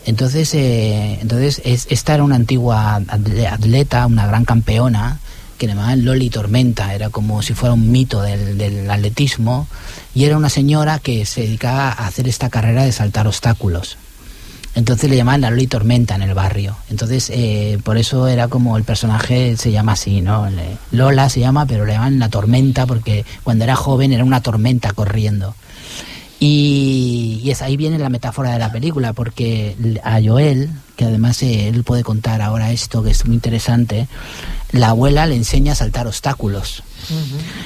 S22: Entonces, eh, entonces es- esta era una antigua atle- atleta, una gran campeona, que llamaban Loli Tormenta, era como si fuera un mito del, del atletismo, y era una señora que se dedicaba a hacer esta carrera de saltar obstáculos. Entonces le llamaban la Loli Tormenta en el barrio. Entonces, eh, por eso era como el personaje se llama así, ¿no? Lola se llama, pero le llaman la tormenta porque cuando era joven era una tormenta corriendo. Y, y es ahí viene la metáfora de la película, porque a Joel, que además eh, él puede contar ahora esto, que es muy interesante, la abuela le enseña a saltar obstáculos.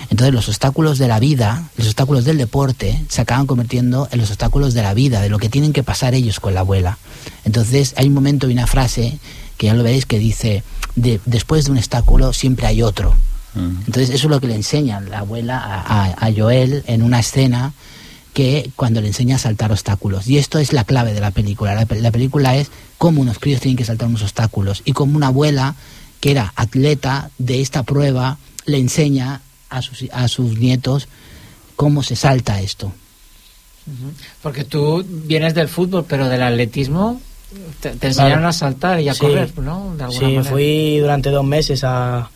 S22: Entonces los obstáculos de la vida, los obstáculos del deporte, se acaban convirtiendo en los obstáculos de la vida, de lo que tienen que pasar ellos con la abuela. Entonces hay un momento y una frase que ya lo veréis que dice, de, después de un obstáculo siempre hay otro. Entonces eso es lo que le enseña la abuela a, a- a Joel en una escena que cuando le enseña a saltar obstáculos. Y esto es la clave de la película. La, la película es cómo unos críos tienen que saltar unos obstáculos y cómo una abuela que era atleta de esta prueba le enseña a sus, a sus nietos cómo se salta esto.
S12: Porque tú vienes del fútbol, pero del atletismo te, te enseñaron a saltar y a
S25: Sí.
S12: correr, ¿no? De alguna
S25: Sí,
S12: manera.
S25: fui durante dos meses a...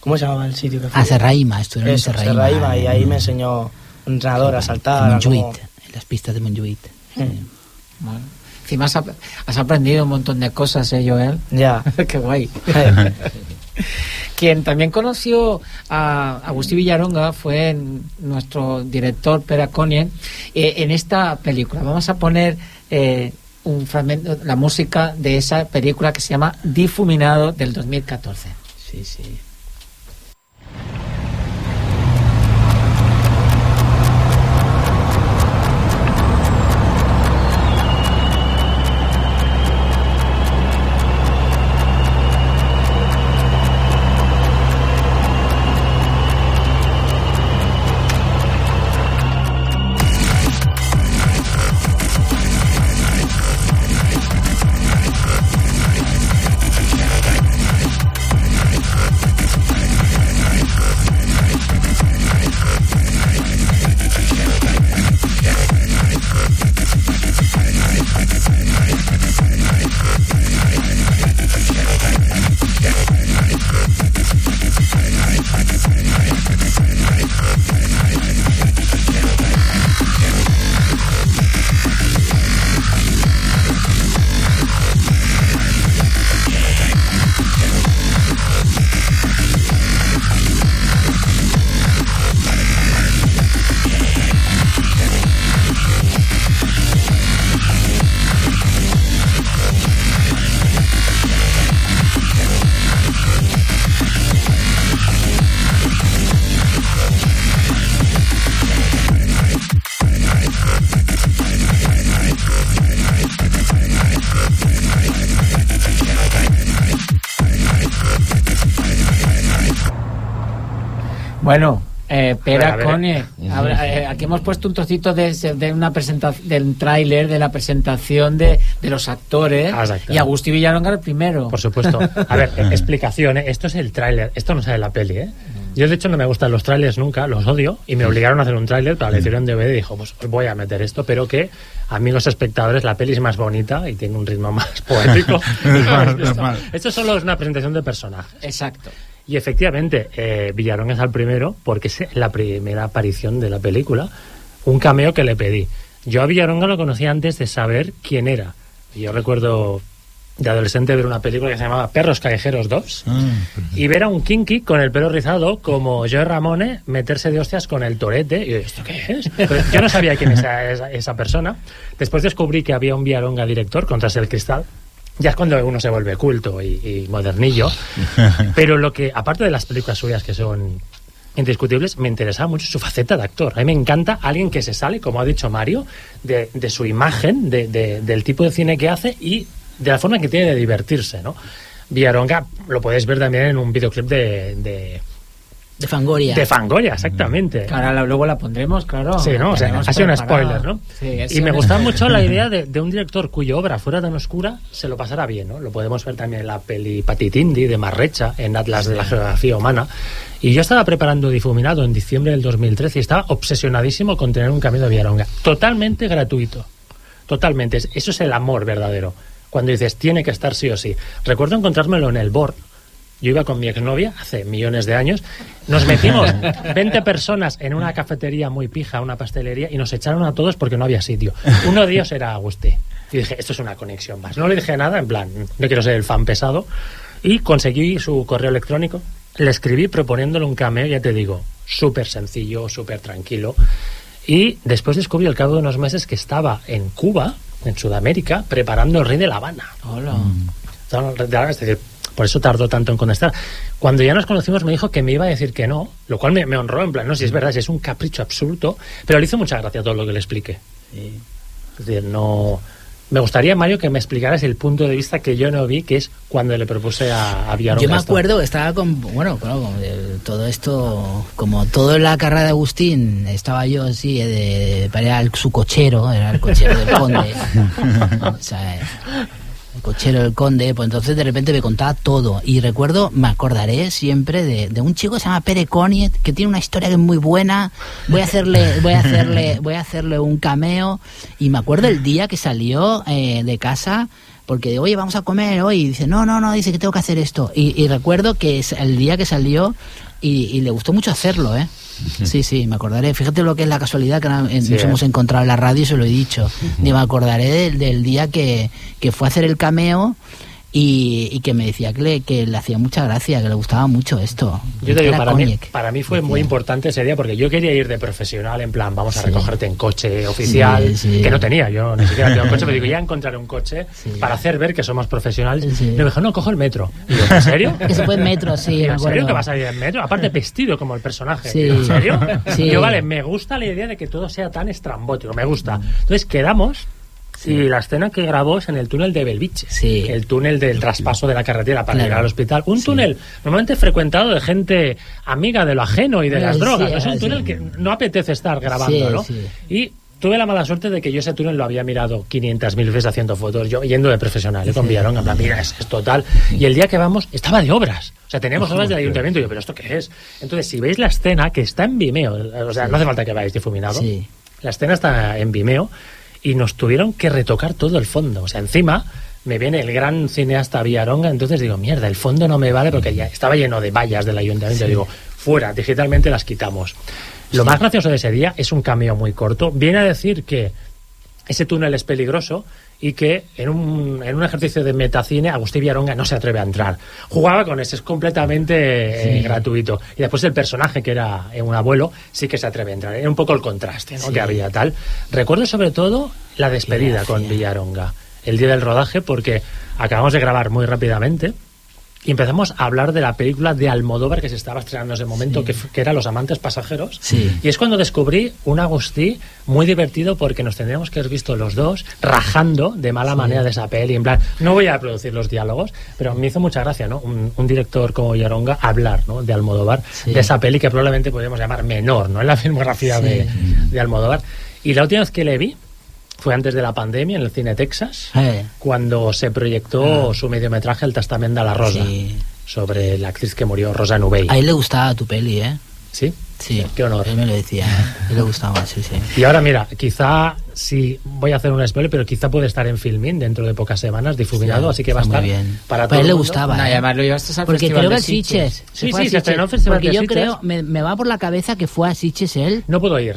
S25: ¿Cómo se llamaba el sitio que fui?
S22: A Serraima, estuvieron en Serraima,
S25: Serraima, y ahí
S22: en-
S25: me enseñó un entrenador a
S22: En
S25: saltar. cómo-
S22: en las pistas de Montjuïc.
S12: Bueno. Encima has, has aprendido un montón de cosas, ¿eh, Joel?
S25: Ya.
S12: Qué guay. Quien también conoció a Agustín Villaronga fue nuestro director Pera Conien eh, en esta película. Vamos a poner eh, un fragmento, la música de esa película que se llama Difuminado del 2014.
S22: Sí, sí.
S12: Eh, Pera
S9: A ver, a ver.
S12: Eh, aquí hemos puesto un trocito de, de una presentación, del tráiler de la presentación de, de los actores
S9: Ah, exacto.
S12: y Agustín Villaronga el primero.
S9: Por supuesto. A ver, explicación, ¿eh? esto es el tráiler, esto no sale la peli, ¿eh?
S31: Yo, de hecho, no me gustan los trailers nunca, los odio, y me obligaron a hacer un tráiler para la edición DVD y dijo, pues voy a meter esto, pero que, amigos espectadores, la peli es más bonita y tiene un ritmo más poético. Esto solo es una presentación de personajes.
S12: Exacto.
S31: Y efectivamente, eh, Villarón es el primero, porque es la primera aparición de la película, un cameo que le pedí. Yo a Villaronga lo conocía antes de saber quién era. Yo recuerdo de adolescente ver una película que se llamaba Perros Callejeros 2 y ver a un kinky con el pelo rizado como Joe Ramone meterse de hostias con el torete. Y yo, ¿esto qué es? Yo no sabía quién era esa, esa persona. Después descubrí que había un Villaronga director, Contras el Cristal. Ya es cuando uno se vuelve culto y, y modernillo. Pero lo que, aparte de las películas suyas que son indiscutibles, me interesaba mucho su faceta de actor. A mí me encanta alguien que se sale, como ha dicho Mario, de, de su imagen, de, de- del tipo de cine que hace y de la forma que tiene de divertirse, ¿no? Villaronga lo podéis ver también en un videoclip de... de
S22: Fangoria.
S31: De Fangoria, exactamente.
S12: Luego la pondremos, claro.
S31: Sí, ¿no? O sea, ha sido un spoiler, ¿no?
S12: Sí,
S31: y me gustaba mucho la idea de, de un director cuya obra fuera tan oscura se lo pasara bien, ¿no? Lo podemos ver también en la peli Patitindi de Marrecha, en Atlas de la Geografía Humana. Y yo estaba preparando Difuminado en diciembre del 2013 y estaba obsesionadísimo con tener un camino de Villaronga. Totalmente gratuito. Totalmente. Es- Eso es el amor verdadero. Cuando dices, tiene que estar sí o sí. Recuerdo encontrármelo en el BOR. Yo iba con mi exnovia hace millones de años. Nos metimos 20 personas en una cafetería muy pija, una pastelería, y nos echaron a todos porque no había sitio. Uno de ellos era Agustí. Y dije, esto es una conexión más. No le dije nada, en plan, no quiero ser el fan pesado. Y conseguí su correo electrónico. Le escribí proponiéndole un cameo, ya te digo, súper sencillo, súper tranquilo. Y después descubrí al cabo de unos meses que estaba en Cuba, en Sudamérica, preparando el Rey de La Habana.
S12: Hola.
S31: Habana, es decir, por eso tardó tanto en contestar. Cuando ya nos conocimos me dijo que me iba a decir que no, lo cual me, me honró, en plan, no, si es verdad, si es un capricho absurdo, pero le hizo mucha gracia todo lo que le expliqué. Es decir, no... Me gustaría, Mario, que me explicaras el punto de vista que yo no vi, que es cuando le propuse a, a Villaronga
S22: Yo me
S31: esto.
S22: acuerdo que estaba con, bueno, claro, con, eh, todo esto, como todo en la carrera de Agustín, estaba yo así, eh, de, de- el- su cochero, era el cochero del conde. o sea, eh, el cochero del conde, pues entonces de repente me contaba todo. Y recuerdo, me acordaré siempre de, de un chico que se llama Pere Coniet, que tiene una historia que es muy buena. Voy a hacerle, voy a hacerle, voy a hacerle un cameo. Y me acuerdo el día que salió eh, de casa porque oye vamos a comer hoy y dice no no no dice que tengo que hacer esto y, y recuerdo que es el día que salió y, y le gustó mucho hacerlo eh sí sí me acordaré fíjate lo que es la casualidad que
S31: Sí,
S22: nos
S31: eh.
S22: hemos encontrado en la radio y se lo he dicho y me acordaré del, del día que, que fue a hacer el cameo y, y que me decía que le, que le hacía mucha gracia que le gustaba mucho esto
S31: Yo te digo, para mí, para mí fue muy importante ese día porque yo quería ir de profesional, en plan, vamos a recogerte en coche oficial,
S22: Sí, sí.
S31: que no tenía, yo ni siquiera tengo coche, pero digo, ya encontraré un coche para hacer ver que somos profesionales. Y me dijo, no, cojo el metro. Y yo, ¿en serio?
S22: que se fue en metro sí
S31: ¿En serio que vas a ir en metro? Aparte vestido como el personaje. Digo, ¿En serio?
S22: Sí.
S31: Yo, vale, me gusta la idea de que todo sea tan estrambótico, me gusta. Entonces quedamos y la escena que grabó es en el túnel de Belviche. El túnel del traspaso de la carretera para
S22: Claro.
S31: llegar al hospital. Un túnel normalmente frecuentado de gente amiga de lo ajeno y de las
S22: sí,
S31: drogas. Es un
S22: sí.
S31: túnel que no apetece estar grabando,
S22: Sí,
S31: ¿no?
S22: sí.
S31: Y tuve la mala suerte de que yo ese túnel lo había mirado 500.000 veces haciendo fotos, yo yendo de profesional, ¿eh? con
S22: Sí.
S31: Villaronga, en plan, mira, es, es total. Y el día que vamos, estaba de obras. O sea, teníamos obras del ayuntamiento. Y yo, ¿pero esto qué es? Entonces, si veis la escena, que está en Vimeo, o sea, no hace falta que vayáis difuminado.
S22: Sí.
S31: La escena está en Vimeo y nos tuvieron que retocar todo el fondo. O sea, encima me viene el gran cineasta Villaronga, entonces digo, mierda, el fondo no me vale porque ya estaba lleno de vallas del ayuntamiento.
S22: Sí.
S31: Digo, fuera, digitalmente las quitamos. Lo más gracioso de ese día es un cameo muy corto. Viene a decir que ese túnel es peligroso y que en un, en un ejercicio de metacine Agustín Villaronga no se atreve a entrar. Jugaba con eso, es completamente eh, gratuito. Y después el personaje, que era eh, un abuelo, sí que se atreve a entrar. Era un poco el contraste ¿no?
S22: Sí.
S31: que había tal. Recuerdo sobre todo la despedida con Villaronga, el día del rodaje, porque acabamos de grabar muy rápidamente. Y empezamos a hablar de la película de Almodóvar que se estaba estrenando en ese momento, que, f- que era Los amantes pasajeros.
S22: Sí.
S31: Y es cuando descubrí un Agustí muy divertido porque nos tendríamos que haber visto los dos rajando de mala manera de esa peli. En plan, no voy a producir los diálogos, pero me hizo mucha gracia, ¿no? Un, un director como Yaronga hablar, ¿no? De Almodóvar,
S22: Sí.
S31: de esa peli que probablemente podríamos llamar menor, ¿no? En la filmografía
S22: Sí.
S31: de, de Almodóvar. Y la última vez que le vi fue antes de la pandemia en el cine Texas,
S22: Eh.
S31: cuando se proyectó su mediometraje El Testamento de la Rosa.
S22: Sí.
S31: sobre la actriz que murió, Rosa Nubey.
S22: A él le gustaba tu peli, ¿eh?
S31: ¿Sí?
S22: Sí.
S31: Qué honor.
S22: Él me lo decía, ¿eh? A él le gustaba, sí, sí.
S31: Y ahora mira, quizá sí voy a hacer un spoiler, pero quizá puede estar en Filmin dentro de pocas semanas, difuminado,
S22: Sí,
S31: así que va a
S22: está
S31: estar
S22: muy bien.
S31: para
S22: Pues a
S31: todo
S22: él le gustaba.
S12: Y
S22: ¿eh?
S12: además lo llevaste al
S22: Porque
S12: Festival
S22: creo que el Sitges.
S31: Sí, sí, se
S22: Sitges.
S31: estrenó en Festival
S22: Porque
S31: de
S22: yo
S31: Sitges.
S22: creo, me, me va por la cabeza que fue a Sitges él.
S31: No puedo ir.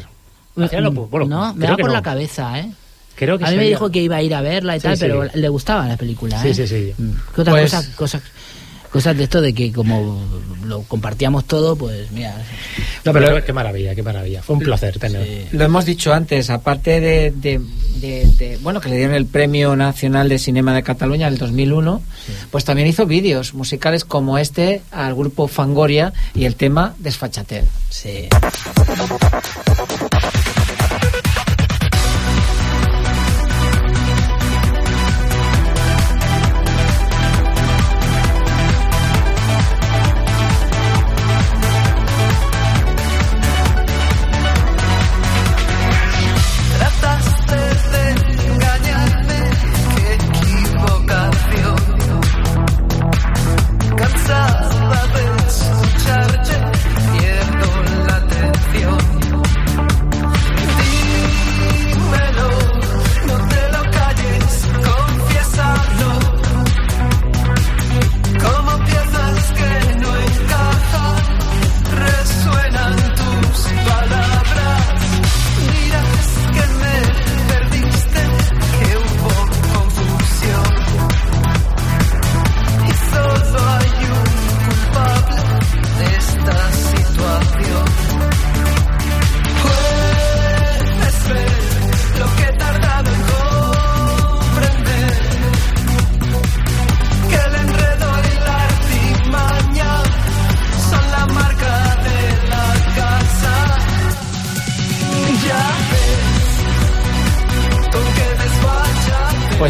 S31: Bueno,
S22: no, me va por
S31: no.
S22: la cabeza, ¿eh?
S31: Creo que
S22: a mí me dijo que iba a ir a verla y
S31: Sí,
S22: tal,
S31: sí.
S22: pero le gustaba la película,
S31: Sí,
S22: ¿eh?
S31: sí, sí.
S22: Mm. ¿Qué otra
S12: Pues-
S22: cosa, cosas, cosas de esto de que como lo compartíamos todo, pues mira.
S31: No, pero qué maravilla, qué maravilla. Fue un placer tener.
S12: Lo hemos dicho antes, aparte de, de- de- de- bueno que le dieron el Premio Nacional de Cinema de Cataluña en el 2001, pues también hizo vídeos musicales como este al grupo Fangoria y el tema Desfachater.
S22: Sí.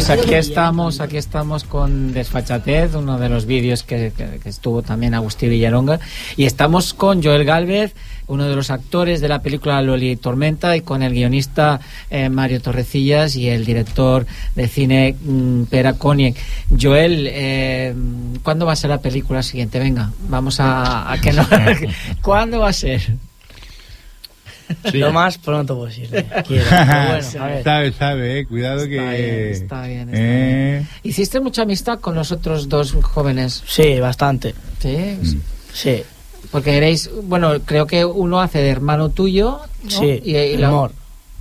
S12: Pues aquí estamos, aquí estamos con Desfachatez, uno de los vídeos que, que- que estuvo también Agustín Villaronga, y estamos con Joel Galvez, uno de los actores de la película Loli Tormenta, y con el guionista eh, Mario Torrecillas y el director de cine mm, Pera Konieck. Joel, eh, ¿cuándo va a ser la película siguiente? Venga, vamos a, a que no. ¿Cuándo va a ser?
S25: Lo más pronto posible. Quiero. Pero bueno, a ver.
S11: sabe, sabe, eh. Cuidado que...
S12: Está bien, está bien, está
S11: Eh,
S12: ¿Hiciste mucha amistad con los otros dos jóvenes?
S25: Sí, bastante.
S12: Sí.
S25: Sí.
S12: Porque erais, bueno, creo que uno hace de hermano tuyo, ¿no?
S25: Sí,
S12: y, y la,
S25: amor.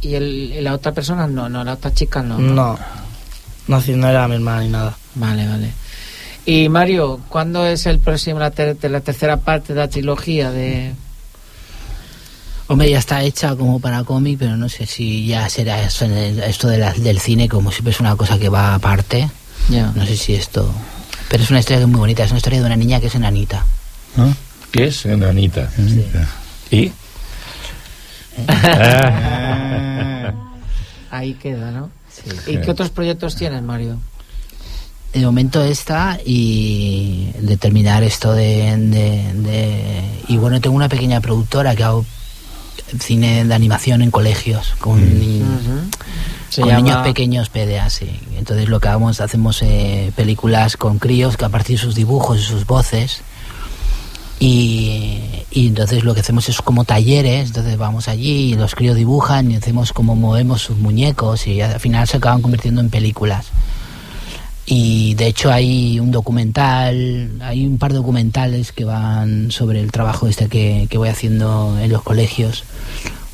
S12: y, el- y la otra persona no, no, la otra chica no.
S25: No. No, no era mi hermana ni nada.
S12: Vale, vale. Y Mario, ¿cuándo es el próximo, la, ter- la tercera parte de la trilogía de...
S22: Hombre, ya está hecha como para cómic, pero no sé si ya será eso en el- esto de la- del cine, como siempre es una cosa que va aparte.
S12: Ya.
S22: No sé si esto... Pero es una historia que es muy bonita, es una historia de una niña que es enanita.
S10: ¿Ah? ¿Qué es enanita? ¿Y?
S12: Ahí queda, ¿no? ¿Y qué otros proyectos tienes, Mario?
S22: De momento esta y de terminar esto de, de- de- Y bueno, tengo una pequeña productora que hago cine de animación en colegios con, ni-
S12: Se
S22: con
S12: llama-
S22: niños pequeños PDA, sí. Entonces lo que hagamos, hacemos eh, películas con críos que a partir de sus dibujos y sus voces y, y entonces lo que hacemos es como talleres, entonces vamos allí y los críos dibujan y hacemos como movemos sus muñecos y al final se acaban convirtiendo en películas. Y de hecho hay un documental, hay un par de documentales que van sobre el trabajo este que, que voy haciendo en los colegios.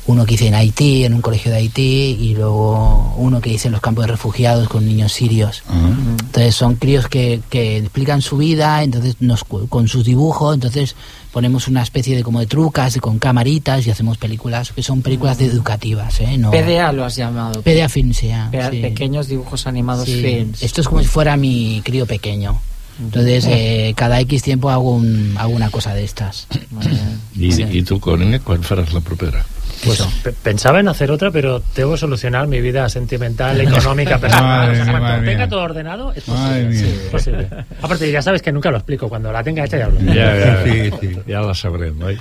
S22: Uno que hice en Haití, en un colegio de Haití, y luego uno que hice en los campos de refugiados con niños sirios. Entonces son críos que, que explican su vida, entonces nos, con sus dibujos, entonces ponemos una especie de como de trucas y con camaritas y hacemos películas que son películas educativas, ¿eh? No,
S12: PDA lo has llamado.
S22: PDA Films, sí, ah,
S12: Pe-
S22: sí.
S12: Pequeños dibujos animados
S22: Sí,
S12: films.
S22: Esto es como si fuera mi crío pequeño. Entonces, eh, cada X tiempo hago, un, hago una cosa de estas.
S10: I, I tu, Cònica, quan faràs la propera?
S31: Pues pe- pensaba en hacer otra, pero debo solucionar mi vida sentimental, económica, personal.
S10: Madre
S31: O sea,
S10: mía,
S31: cuando tenga
S10: mía.
S31: todo ordenado, es posible.
S10: mía.
S31: sí, es posible. Aparte, ya sabes que nunca lo explico. Cuando la tenga hecha ya lo
S10: Ja, ja,
S11: Sí,
S10: la sabrem, oi?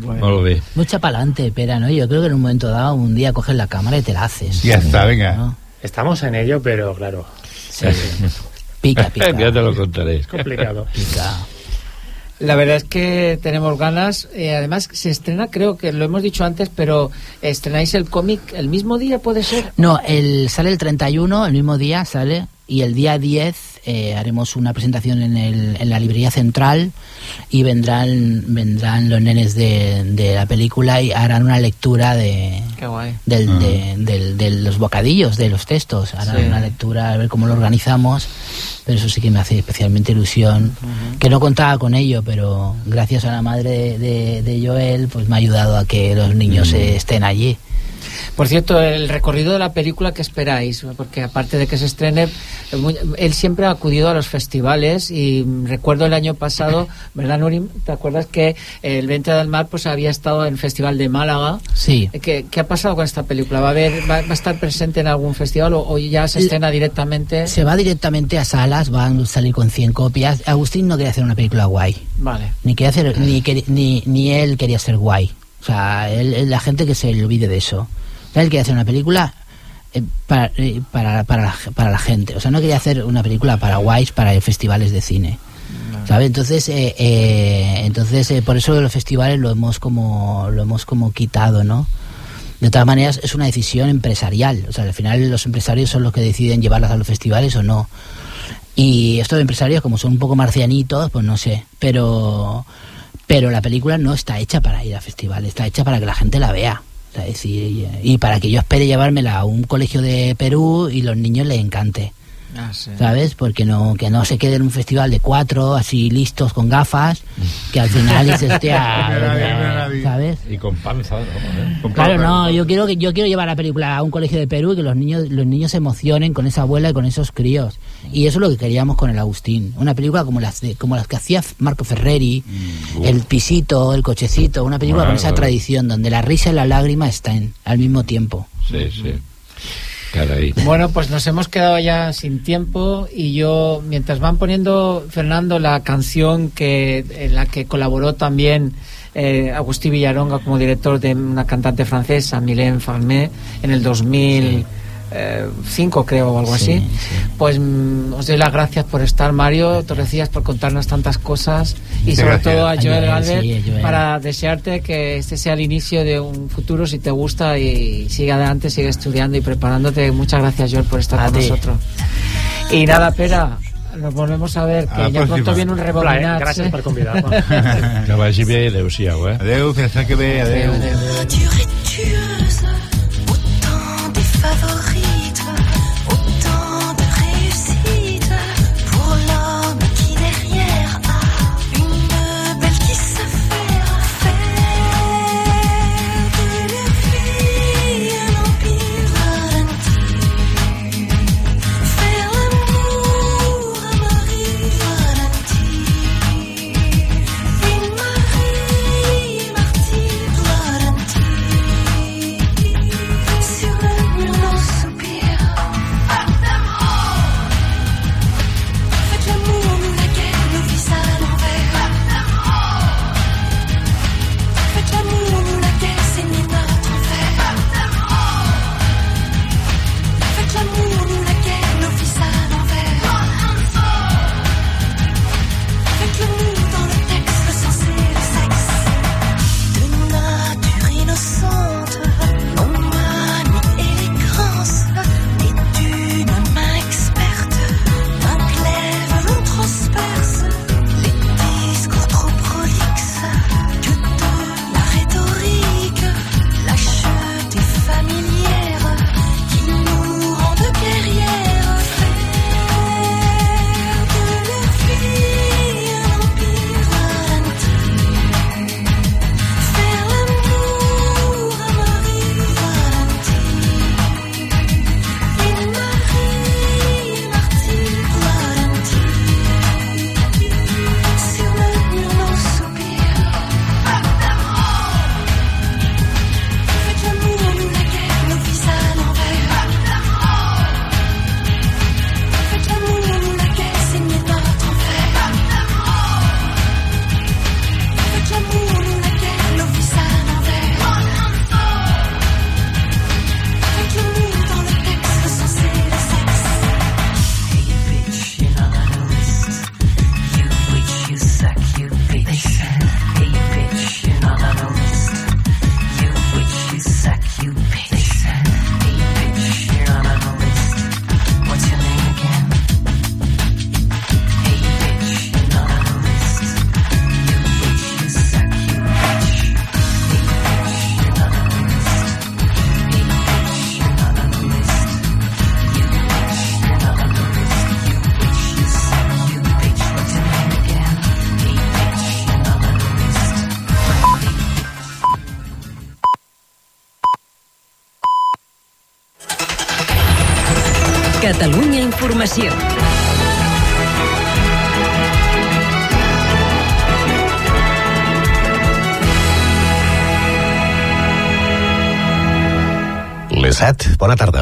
S10: Molt bé.
S22: Mucha pa'lante, pera, ¿no? Yo creo que en un momento dado, un día coges la cámara y te la haces.
S11: Ya está, venga.
S22: ¿no?
S31: Estamos en ello, pero claro,
S22: Pica, pica.
S10: Ja te lo contaré.
S31: es complicado.
S22: Pica.
S12: La verdad es que tenemos ganas. Eh, además, se estrena, creo que lo hemos dicho antes, pero estrenáis el cómic el mismo día, ¿puede ser?
S22: No, el, sale el 31, el mismo día sale, y el día 10 eh, haremos una presentación en, el, en la librería central y vendrán vendrán los nenes de, de la película y harán una lectura de. Del, de, del- de los bocadillos, de los textos. Harán
S12: Sí.
S22: una lectura, a ver cómo lo organizamos. Pero eso sí que me hace especialmente ilusión. Que no contaba con ello, pero gracias a la madre de, de- de Joel, pues me ha ayudado a que los niños eh, estén allí.
S12: Por cierto, el recorrido de la película, ¿qué esperáis? Porque aparte de que se estrene, él siempre ha acudido a los festivales y recuerdo el año pasado, ¿verdad, Nurim? ¿Te acuerdas que el 20 del Mar pues había estado en el Festival de Málaga?
S22: Sí.
S12: ¿Qué, qué ha pasado con esta película? ¿Va a, haber, va, va a estar presente en algún festival o, o ya se estrena directamente?
S22: Se va directamente a salas, van a salir con 100 copias. Agustín no quería hacer una película guay.
S12: Vale.
S22: Ni, quería hacer, ni, ni, ni él quería ser guay. O sea, él- él- la gente que se olvide de eso. Él quería hacer una película eh, para, eh, para, para, la, para la gente. O sea, no quería hacer una película para guays, para festivales de cine. ¿Sabes? Entonces, eh, eh, entonces eh, por eso los festivales lo hemos como lo hemos como quitado, ¿no? De todas maneras, es una decisión empresarial. O sea, al final los empresarios son los que deciden llevarlas a los festivales o no. Y estos empresarios, como son un poco marcianitos, pues no sé. Pero, pero la película no está hecha para ir a festivales, está hecha para que la gente la vea. Y para que yo espere llevármela a un colegio de Perú y los niños les encante.
S12: Ah, sí.
S22: ¿Sabes? Porque no que no se quede en un festival de cuatro, así listos con gafas, que al final dices, hostia, ¿sabes?
S10: Y con panza, ¿no? Con
S22: Claro,
S10: panza.
S22: no, yo quiero que yo quiero llevar la película a un colegio de Perú y que los niños los niños se emocionen con esa abuela y con esos críos. Y eso es lo que queríamos con el Agustín, una película como las de- como las que hacía Marco Ferreri, El pisito, El cochecito, una película con esa
S10: bueno.
S22: tradición donde la risa y la lágrima están al mismo tiempo.
S10: Sí, sí. Caray.
S12: Bueno, pues nos hemos quedado ya sin tiempo y yo, mientras van poniendo, Fernando, la canción que en la que colaboró también eh, Agustín Villaronga como director de una cantante francesa, Mylène Farmé, en el 2005 creo o algo así, pues mm, os doy las gracias por estar, Mario, Torrecillas, por contarnos tantas cosas y
S11: Muchas
S12: sobre
S11: gracias.
S12: todo a Joel
S11: Joel,
S12: Galvez
S11: sí, a Joel.
S12: para desearte que este sea el inicio de un futuro si te gusta y sigue adelante, sigue estudiando y preparándote. Muchas gracias, Joel, por estar
S22: A
S12: con
S22: ti.
S12: nosotros. Y nada, Pera, nos volvemos a ver, que
S10: A la
S12: ya pronto viene un
S10: Plaer,
S12: rebobinat.
S10: gràcies
S12: ¿eh?
S10: per convidar-me. Que vagi bé, adeu-siau, eh?
S11: Adeu, fins que ve, adeu.
S19: Informació.
S2: Les 7, bona tarda.